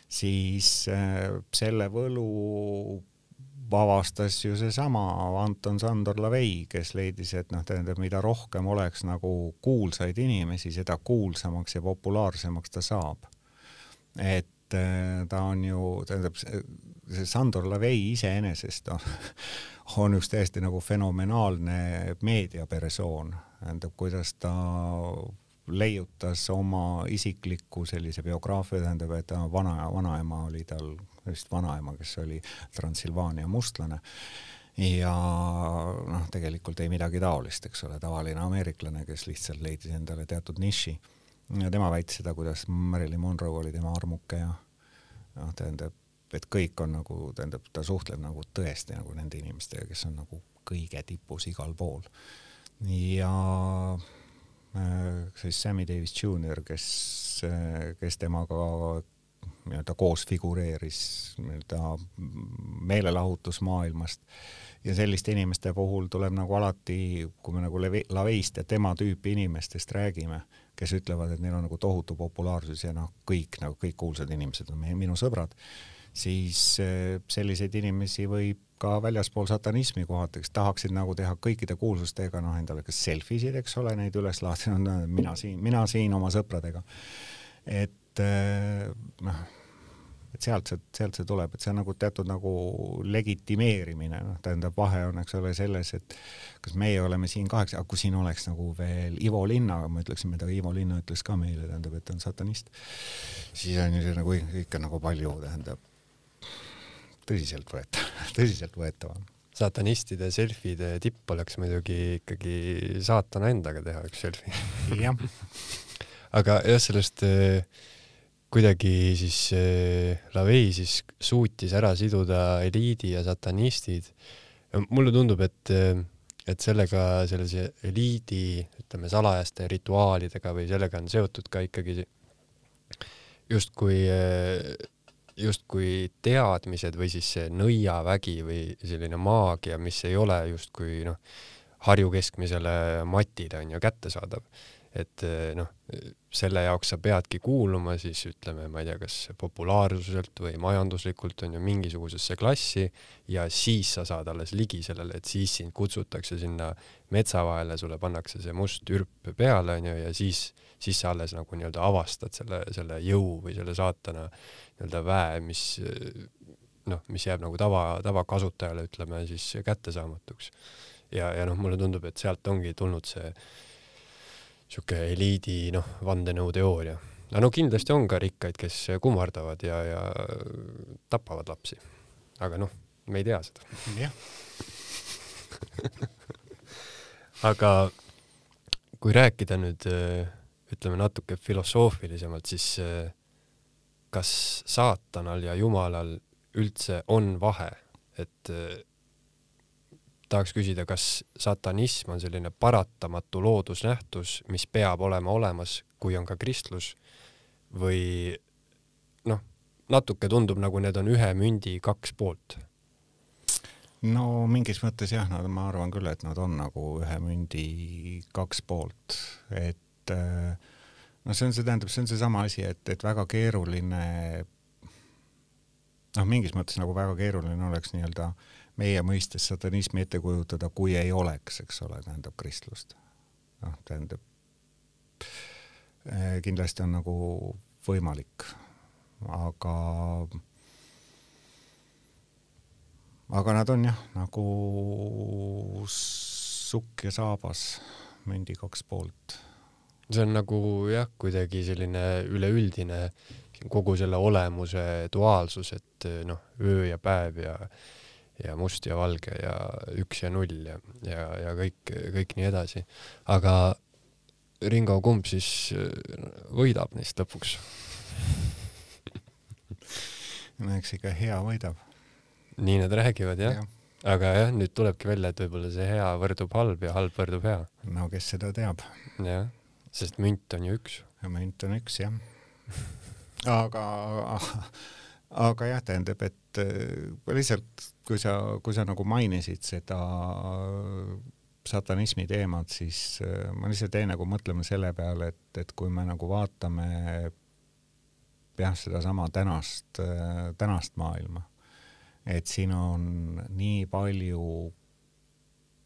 siis äh, selle võlu avastas ju seesama Anton Sandor Lavei, kes leidis, et noh, tähendab, mida rohkem oleks nagu kuulsaid inimesi, seda kuulsamaks ja populaarsemaks ta saab. et äh, ta on ju, tähendab, see Sandor Lavei iseenesest on, on üks täiesti nagu fenomenaalne meediapersoon, tähendab, kuidas ta leiutas oma isikliku sellise biograafia, tähendab, et ta vana, vanaema oli tal, vist vanaema, kes oli Transilvaania mustlane ja noh, tegelikult ei midagi taolist, eks ole, tavaline ameeriklane, kes lihtsalt leidis endale teatud niši. ja tema väitis seda, kuidas Marilyn Monroe oli tema armuke ja noh, tähendab, et kõik on nagu, tähendab, ta suhtleb nagu tõesti nagu nende inimestega, kes on nagu kõige tipus igal pool. ja siis Sammy Davis Jr, kes, äh, kes temaga nii-öelda koos figureeris nii-öelda meelelahutusmaailmast. Ja selliste inimeste puhul tuleb nagu alati, kui me nagu Laveist ja tema tüüpi inimestest räägime, kes ütlevad, et neil on nagu tohutu populaarsus ja noh, kõik nagu kõik kuulsad inimesed on meie, minu sõbrad, siis äh, selliseid inimesi võib ka väljaspool satanismi kohati, kes tahaksid nagu teha kõikide kuulsustega noh, endale kas selfie sid, eks ole, neid üles laadida, mina siin, mina siin oma sõpradega. et eh, noh, et sealt see, sealt see tuleb, et see on nagu teatud nagu legitimeerimine, noh, tähendab, vahe on, eks ole, selles, et kas meie oleme siin kaheksa, aga kui siin oleks nagu veel Ivo Linna, ma ütleksin, mida Ivo Linna ütles ka meile, tähendab, et ta on satanist, siis on ju see nagu ikka nagu palju, tähendab tõsiseltvõetav, tõsiseltvõetavam. satanistide selfide tipp oleks muidugi ikkagi saatana endaga teha üks selfie. jah. aga jah, sellest äh, kuidagi siis äh, Lavei siis suutis ära siduda eliidi ja satanistid. mulle tundub, et äh, et sellega, sellise eliidi, ütleme, salajaste rituaalidega või sellega on seotud ka ikkagi justkui justkui teadmised või siis see nõiavägi või selline maagia, mis ei ole justkui noh, Harju keskmisele matile on ju kättesaadav. et noh, selle jaoks sa peadki kuuluma siis ütleme, ma ei tea, kas populaarsuselt või majanduslikult on ju mingisugusesse klassi ja siis sa saad alles ligi sellele, et siis sind kutsutakse sinna metsa vahele, sulle pannakse see must ürp peale onju ja siis, siis sa alles nagu nii-öelda avastad selle, selle jõu või selle saatana nii-öelda väe, mis noh, mis jääb nagu tava, tavakasutajale, ütleme siis kättesaamatuks. ja, ja noh, mulle tundub, et sealt ongi tulnud see sihuke eliidi noh, vandenõuteooria. aga no kindlasti on ka rikkaid, kes kummardavad ja, ja tapavad lapsi. aga noh, me ei tea seda. jah aga kui rääkida nüüd ütleme natuke filosoofilisemalt, siis kas saatanal ja jumalal üldse on vahe, et äh, tahaks küsida, kas satanism on selline paratamatu loodusnähtus, mis peab olema olemas, kui on ka kristlus või noh, natuke tundub nagu need on ühe mündi kaks poolt. no mingis mõttes jah, no ma arvan küll, et nad on nagu ühe mündi kaks poolt, et äh, no see on, see tähendab, see on seesama asi, et, et väga keeruline noh, mingis mõttes nagu väga keeruline oleks nii-öelda meie mõistes satanismi ette kujutada, kui ei oleks, eks ole, tähendab kristlust. noh, tähendab eh, kindlasti on nagu võimalik, aga aga nad on jah, nagu sukk ja saabas, mündi kaks poolt see on nagu jah, kuidagi selline üleüldine kogu selle olemuse duaalsus, et noh, öö ja päev ja ja must ja valge ja üks ja null ja, ja, ja kõik, kõik nii edasi. aga Ringo, kumb siis võidab neist lõpuks? no eks ikka hea võidab. nii nad räägivad jah ja.? aga jah, nüüd tulebki välja, et võib-olla see hea võrdub halb ja halb võrdub hea. no kes seda teab. jah, sest münt on ju üks. münt on üks jah aga, aga jah, tähendab, et äh, lihtsalt kui sa, kui sa nagu mainisid seda satanismi teemat, siis äh, ma lihtsalt jäin nagu mõtlema selle peale, et, et kui me nagu vaatame jah, sedasama tänast, äh, tänast maailma et siin on nii palju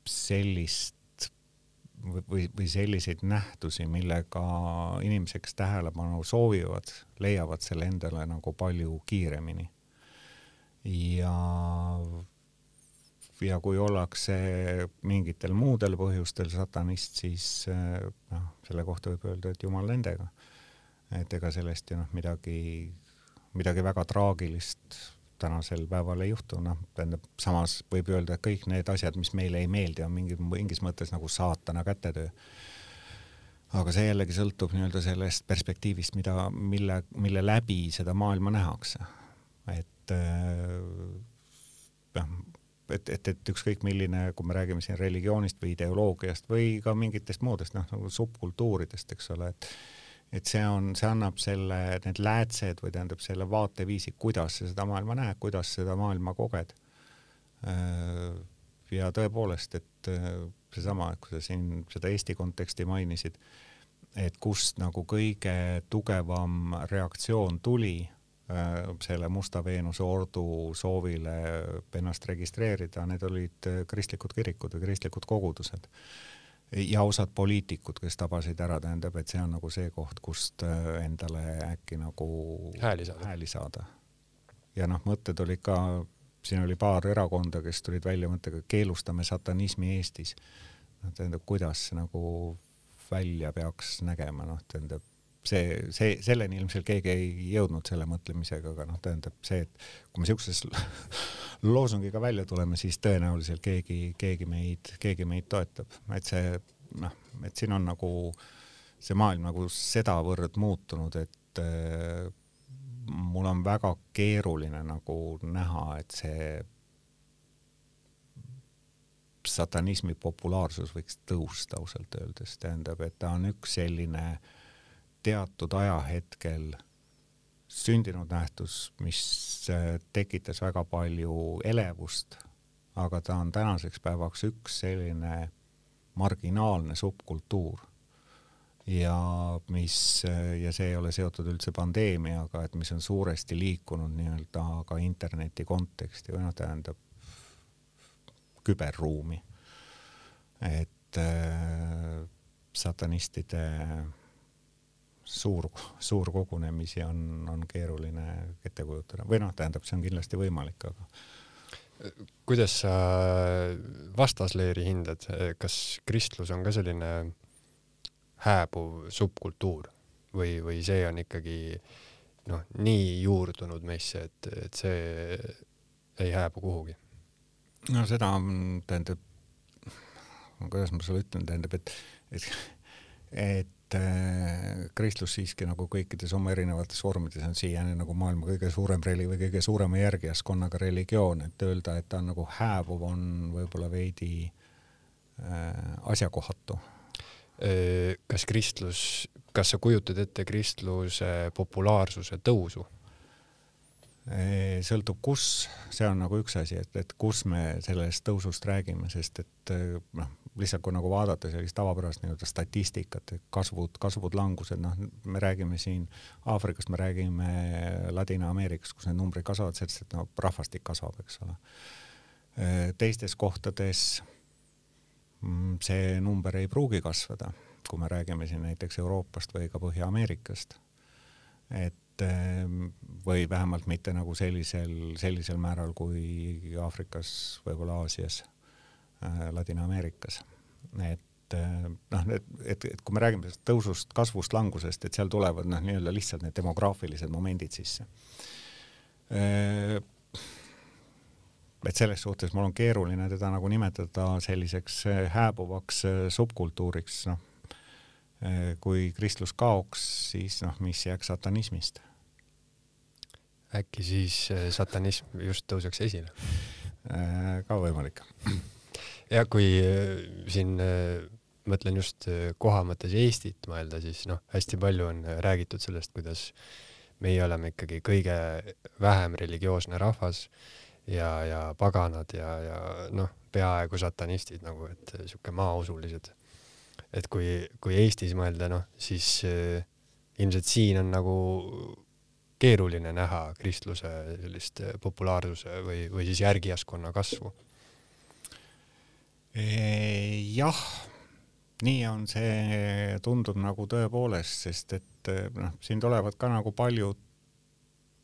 sellist või, või selliseid nähtusi, millega inimesed, kes tähelepanu soovivad, leiavad selle endale nagu palju kiiremini. ja, ja kui ollakse mingitel muudel põhjustel satanist, siis noh, selle kohta võib öelda, et jumal nendega. et ega sellest ju noh, midagi, midagi väga traagilist tänasel päeval ei juhtu, noh, tähendab, samas võib öelda, et kõik need asjad, mis meile ei meeldi, on mingi, mingis mõttes nagu saatana kätetöö. aga see jällegi sõltub nii-öelda sellest perspektiivist, mida, mille, mille läbi seda maailma nähakse. et noh, et, et, et ükskõik milline, kui me räägime siin religioonist või ideoloogiast või ka mingitest muudest, noh, nagu subkultuuridest, eks ole, et et see on, see annab selle, need läätsed või tähendab selle vaateviisi, kuidas sa seda maailma näed, kuidas seda maailma koged. Äh, ja tõepoolest, et äh, seesama, et kui sa siin seda Eesti konteksti mainisid, et kust nagu kõige tugevam reaktsioon tuli äh, selle Musta Veenuse ordu soovile ennast registreerida, need olid kristlikud kirikud või kristlikud kogudused ja osad poliitikud, kes tabasid ära, tähendab, et see on nagu see koht, kust äh, endale äkki nagu hääli saada, hääli saada. ja noh, mõtted olid ka, siin oli paar erakonda, kes tulid välja mõttega, keelustame satanismi Eestis. noh, tähendab, kuidas see nagu välja peaks nägema, noh, tähendab see, see, selleni ilmselt keegi ei jõudnud selle mõtlemisega, aga noh, tähendab see, et kui me siukses loosungiga välja tuleme, siis tõenäoliselt keegi, keegi meid, keegi meid toetab, et see noh, et siin on nagu see maailm nagu sedavõrd muutunud, et äh, mul on väga keeruline nagu näha, et see satanismi populaarsus võiks tõusta ausalt öeldes, tähendab, et ta on üks selline äh, teatud ajahetkel sündinud nähtus, mis äh, tekitas väga palju elevust, aga ta on tänaseks päevaks üks selline marginaalne subkultuur ja mis, äh, ja see ei ole seotud üldse pandeemiaga, et mis on suuresti liikunud nii-öelda ka interneti konteksti või noh, tähendab küberruumi. et äh, satanistide suur, suurkogunemisi on, on keeruline ette kujutada või noh, tähendab, see on kindlasti võimalik, aga kuidas sa vastasleeri hindad, kas kristlus on ka selline hääbuv subkultuur või, või see on ikkagi noh, nii juurdunud meisse, et, et see ei hääbu kuhugi? no seda tähendab, kuidas ma sulle ütlen, tähendab, et, et, et et äh, kristlus siiski nagu kõikides oma erinevates vormides on siiani nagu maailma kõige suurem reli- või kõige suurema järgijaskonnaga religioon, et öelda, et ta on nagu hääbuv, on võib-olla veidi äh, asjakohatu. Kas kristlus, kas sa kujutad ette kristluse populaarsuse tõusu? Sõltub, kus, see on nagu üks asi, et, et kus me sellest tõusust räägime, sest et noh, lihtsalt kui nagu vaadata sellist tavapärast nii-öelda statistikat, kasvud, kasvud, langused, noh, me räägime siin Aafrikast, me räägime Ladina-Ameerikast, kus need numbrid kasvavad, sest et no rahvastik kasvab, eks ole. teistes kohtades mm, see number ei pruugi kasvada, kui me räägime siin näiteks Euroopast või ka Põhja-Ameerikast. et või vähemalt mitte nagu sellisel, sellisel määral kui Aafrikas, võib-olla Aasias Äh, Ladina-Ameerikas. et noh, et, et, et kui me räägime sellest tõusust, kasvust, langusest, et seal tulevad noh, nii-öelda lihtsalt need demograafilised momendid sisse. et selles suhtes mul on keeruline teda nagu nimetada selliseks hääbuvaks subkultuuriks, noh. kui kristlus kaoks, siis noh, mis jääks satanismist? Äkki siis satanism just tõuseks esile? ka võimalik ja kui äh, siin äh, mõtlen just äh, koha mõttes Eestit mõelda, siis noh, hästi palju on räägitud sellest, kuidas meie oleme ikkagi kõige vähem religioosne rahvas ja, ja paganad ja, ja noh, peaaegu satanistid nagu, et sihuke maausulised. et kui, kui Eestis mõelda, noh, siis äh, ilmselt siin on nagu keeruline näha kristluse sellist populaarsuse või, või siis järgijaskonna kasvu. Jah, nii on see, tundub nagu tõepoolest, sest et noh, siin tulevad ka nagu paljud,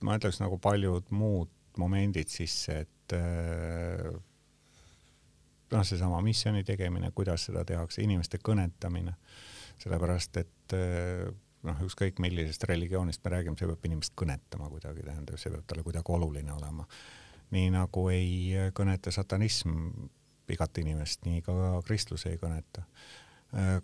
ma ütleks nagu paljud muud momendid sisse, et noh, seesama missiooni tegemine, kuidas seda tehakse, inimeste kõnetamine, sellepärast et noh, ükskõik millisest religioonist me räägime, see peab inimest kõnetama kuidagi, tähendab, see peab talle kuidagi oluline olema. nii nagu ei kõneta satanism igat inimest, nii ka kristlus ei kõneta.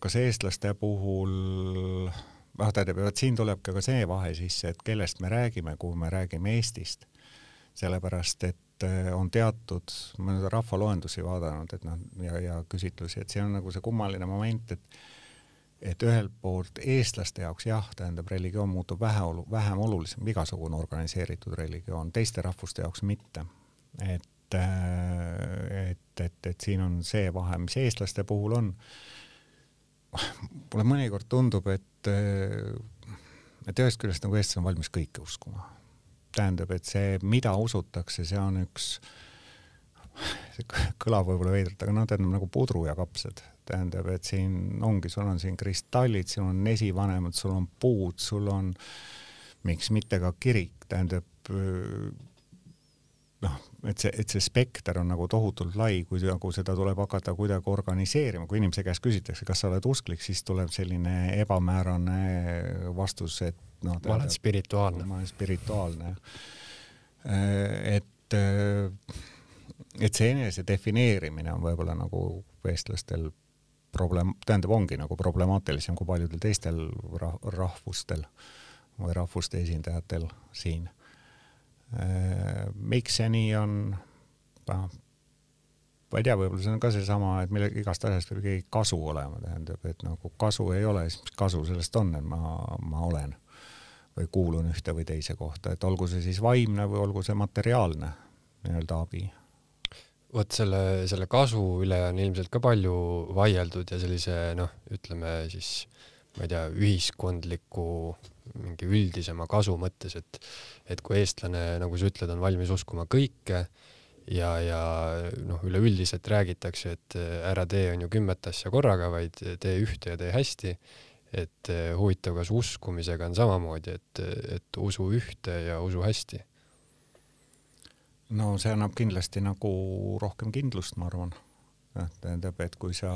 kas eestlaste puhul, noh tähendab, vot siin tuleb ka see vahe sisse, et kellest me räägime, kui me räägime Eestist. sellepärast, et eh, on teatud, ma olen rahvaloendusi vaadanud, et noh, ja, ja küsitlusi, et see on nagu see kummaline moment, et et ühelt poolt eestlaste jaoks jah, tähendab, religioon muutub vähe vähem olulisem, igasugune organiseeritud religioon, teiste rahvuste jaoks mitte. et et, et, et, et siin on see vahe, mis eestlaste puhul on. mulle mõnikord tundub, et, et ühest küljest nagu eestlased on valmis kõike uskuma. tähendab, et see, mida usutakse, see on üks, see kõlab võib-olla veidralt, aga noh, tähendab nagu pudru ja kapsad. Tähendab, et siin ongi, sul on siin kristallid, sul on esivanemad, sul on puud, sul on miks mitte ka kirik, tähendab noh, et see, et see spekter on nagu tohutult lai, kui nagu seda tuleb hakata kuidagi organiseerima, kui inimese käest küsitakse, kas sa oled usklik, siis tuleb selline ebamäärane vastus, et noh. ma olen spirituaalne. ma olen spirituaalne. et, et see enese defineerimine on võib-olla nagu eestlastel probleem, tähendab, ongi nagu problemaatilisem kui paljudel teistel rahvustel või rahvuste esindajatel siin Äh, miks see nii on? ma ei tea, võib-olla see on ka seesama, et mille, igast asjast peab ikkagi kasu olema, tähendab, et nagu kasu ei ole, siis mis kasu sellest on, et ma, ma olen või kuulun ühte või teise kohta, et olgu see siis vaimne või olgu see materiaalne nii-öelda abi. Vot selle, selle kasu üle on ilmselt ka palju vaieldud ja sellise noh, ütleme siis ma ei tea, ühiskondliku mingi üldisema kasu mõttes, et, et kui eestlane, nagu sa ütled, on valmis uskuma kõike ja, ja noh, üleüldiselt räägitakse, et ära tee on ju kümmet asja korraga, vaid tee ühte ja tee hästi. et huvitav, kas uskumisega on samamoodi, et, et usu ühte ja usu hästi? No see annab kindlasti nagu rohkem kindlust, ma arvan. tähendab, et kui sa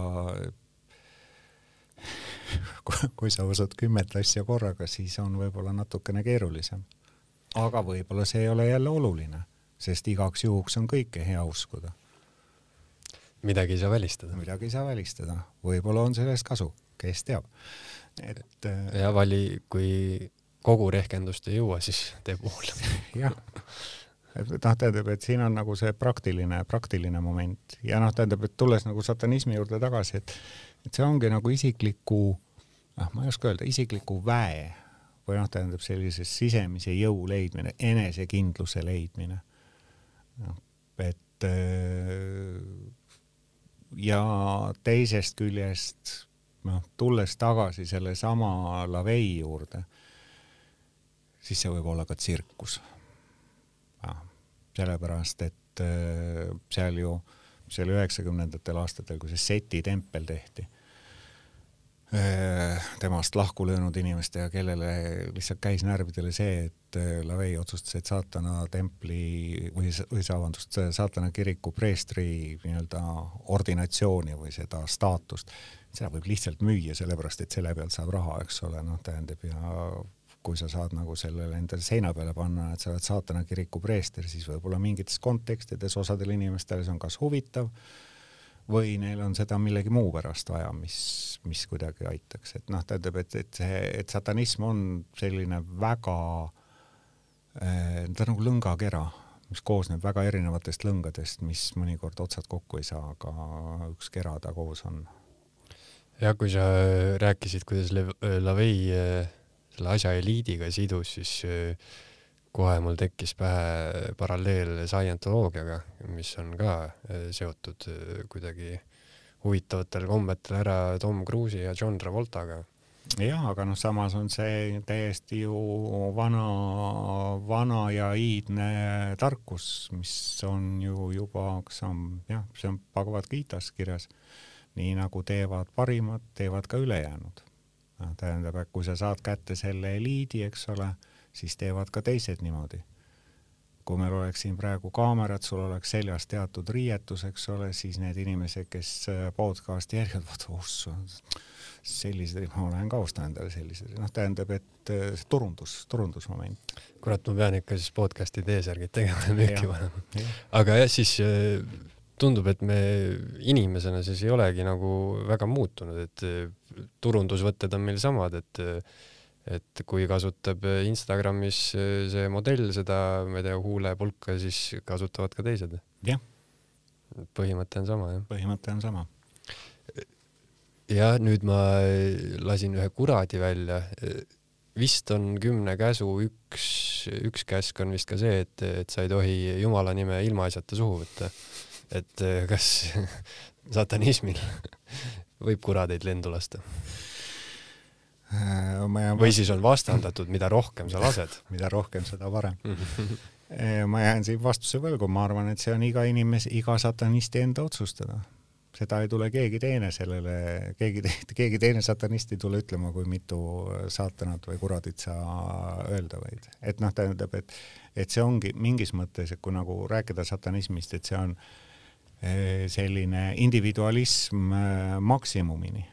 kui sa usud kümmet asja korraga, siis on võib-olla natukene keerulisem. aga võib-olla see ei ole jälle oluline, sest igaks juhuks on kõike hea uskuda. midagi ei saa välistada. midagi ei saa välistada, võib-olla on sellest kasu, kes teab. et. Äh, ja vali, kui kogu rehkendust ei jõua, siis tee pool. jah et noh, tähendab, et siin on nagu see praktiline, praktiline moment ja noh, tähendab, et tulles nagu satanismi juurde tagasi, et et see ongi nagu isikliku, noh, ma ei oska öelda, isikliku väe või noh, tähendab sellise sisemise jõu leidmine, enesekindluse leidmine. noh, et äh, ja teisest küljest noh, tulles tagasi sellesama lavei juurde, siis see võib olla ka tsirkus. Sellepärast, et äh, seal ju, see oli üheksakümnendatel aastatel, kui see seti tempel tehti temast lahku löönud inimeste ja kellele lihtsalt käis närvidele see, et Lavei otsustas, et saatana templi või, või vabandust, saatana kiriku preestri nii-öelda ordinatsiooni või seda staatust, seda võib lihtsalt müüa, sellepärast et selle pealt saab raha, eks ole, noh, tähendab ja kui sa saad nagu sellele endale seina peale panna, et sa oled saatana kiriku preester, siis võib-olla mingites kontekstides osadele inimestele see on kas huvitav või neil on seda millegi muu pärast vaja, mis, mis kuidagi aitaks, et noh, tähendab, et, et see, et satanism on selline väga äh,, ta on nagu lõngakera, mis koosneb väga erinevatest lõngadest, mis mõnikord otsad kokku ei saa, aga üks kera ta koos on. jah, kui sa rääkisid, kuidas Lavei äh selle asja eliidiga sidus, siis äh, kohe mul tekkis pähe paralleel scientoloogiaga, mis on ka äh, seotud äh, kuidagi huvitavatel kombetel ära Tom Cruise'i ja John Travoltaga. jah, aga noh, samas on see täiesti ju vana, vana ja iidne tarkus, mis on ju juba, kas on jah, see on Bhagavad Gita's kirjas, nii nagu teevad parimad, teevad ka ülejäänud tähendab, et kui sa saad kätte selle eliidi, eks ole, siis teevad ka teised niimoodi. kui meil oleks siin praegu kaamerad, sul oleks seljas teatud riietus, eks ole, siis need inimesed, kes äh, podcast'i jälgivad, vaata, oh, sellised, ma lähen ka ostan endale sellised, noh, tähendab, et äh, see turundus, turundusmoment. kurat, ma pean ikka siis podcast'i T-särgid tegema ja müüki panema. aga jah, siis äh, tundub, et me inimesena siis ei olegi nagu väga muutunud, et eh, turundusvõtted on meil samad, et eh, et kui kasutab Instagramis eh, see modell seda, ma ei tea, huulepulka, siis kasutavad ka teised. jah. põhimõte on sama, jah. põhimõte on sama. ja nüüd ma lasin ühe kuradi välja. vist on kümne käsu üks, üks käsk on vist ka see, et, et sa ei tohi jumala nime ilmaasjata suhu võtta et eh, kas satanismil võib kuradeid lendu lasta? Äh, või siis on vastandatud, mida rohkem sa lased mida rohkem, seda parem äh, ma jään siin vastuse võlgu, ma arvan, et see on iga inimese, iga satanisti enda otsustada. seda ei tule keegi teine sellele, keegi, keegi teine satanist ei tule ütlema, kui mitu saatanat või kuradit sa öelda võid. et noh, tähendab, et, et see ongi mingis mõttes, et kui nagu rääkida satanismist, et see on äh, selline individualism eh, maksimumini.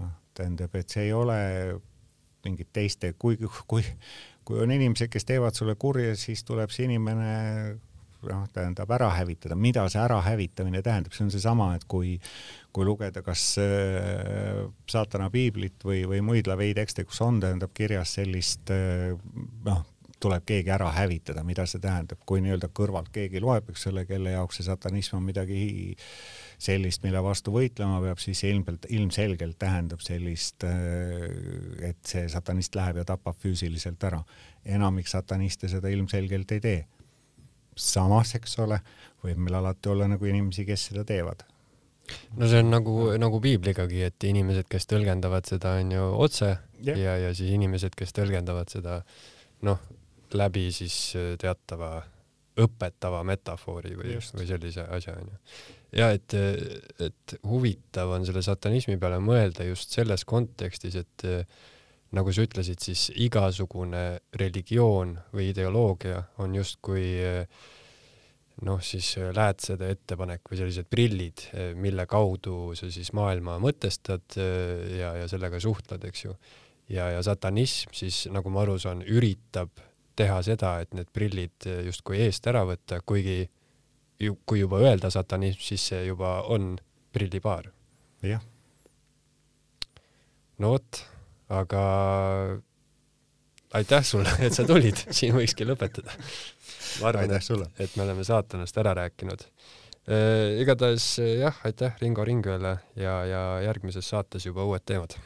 noh, tähendab, et see ei ole mingid teiste, kui, kui, kui on inimesed, kes teevad sulle kurja, siis tuleb see inimene noh, tähendab ära hävitada, mida see ära hävitamine tähendab, see on seesama, et kui, kui lugeda kas äh, saatana piiblit või, või muid lavei tekste, kus on, tähendab kirjas sellist äh, noh, tuleb keegi ära hävitada, mida see tähendab, kui nii-öelda kõrvalt keegi loeb, eks ole, kelle jaoks see satanism on midagi sellist, mille vastu võitlema peab, siis ilmselt, ilmselgelt tähendab sellist, äh, et see satanist läheb ja tapab füüsiliselt ära. enamik sataniste seda ilmselgelt ei tee. samas, eks ole, võib meil alati olla nagu inimesi, kes seda teevad no see on nagu, nagu piibligagi, et inimesed, kes tõlgendavad seda, on ju otse yeah. ja, ja siis inimesed, kes tõlgendavad seda noh, läbi siis äh, teatava õpetava metafoori või, või sellise asja onju. ja et, et huvitav on selle satanismi peale mõelda just selles kontekstis, et äh, nagu sa ütlesid, siis igasugune religioon või ideoloogia on justkui äh, noh, siis läätsede ettepanek või sellised prillid, mille kaudu sa siis maailma mõtestad ja, ja sellega suhtled, eks ju. ja, ja satanism siis, nagu ma aru saan, üritab teha seda, et need prillid justkui eest ära võtta, kuigi ju, kui juba öelda satanism, siis see juba on prillipaar. jah. no vot, aga aitäh sulle, et sa tulid, siin võikski lõpetada. ma arvan, et, et me oleme saatanast ära rääkinud e,. igatahes jah, aitäh Ringo Ringvele ja, ja järgmises saates juba uued teemad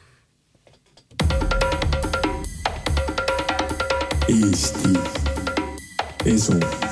Eesti Esu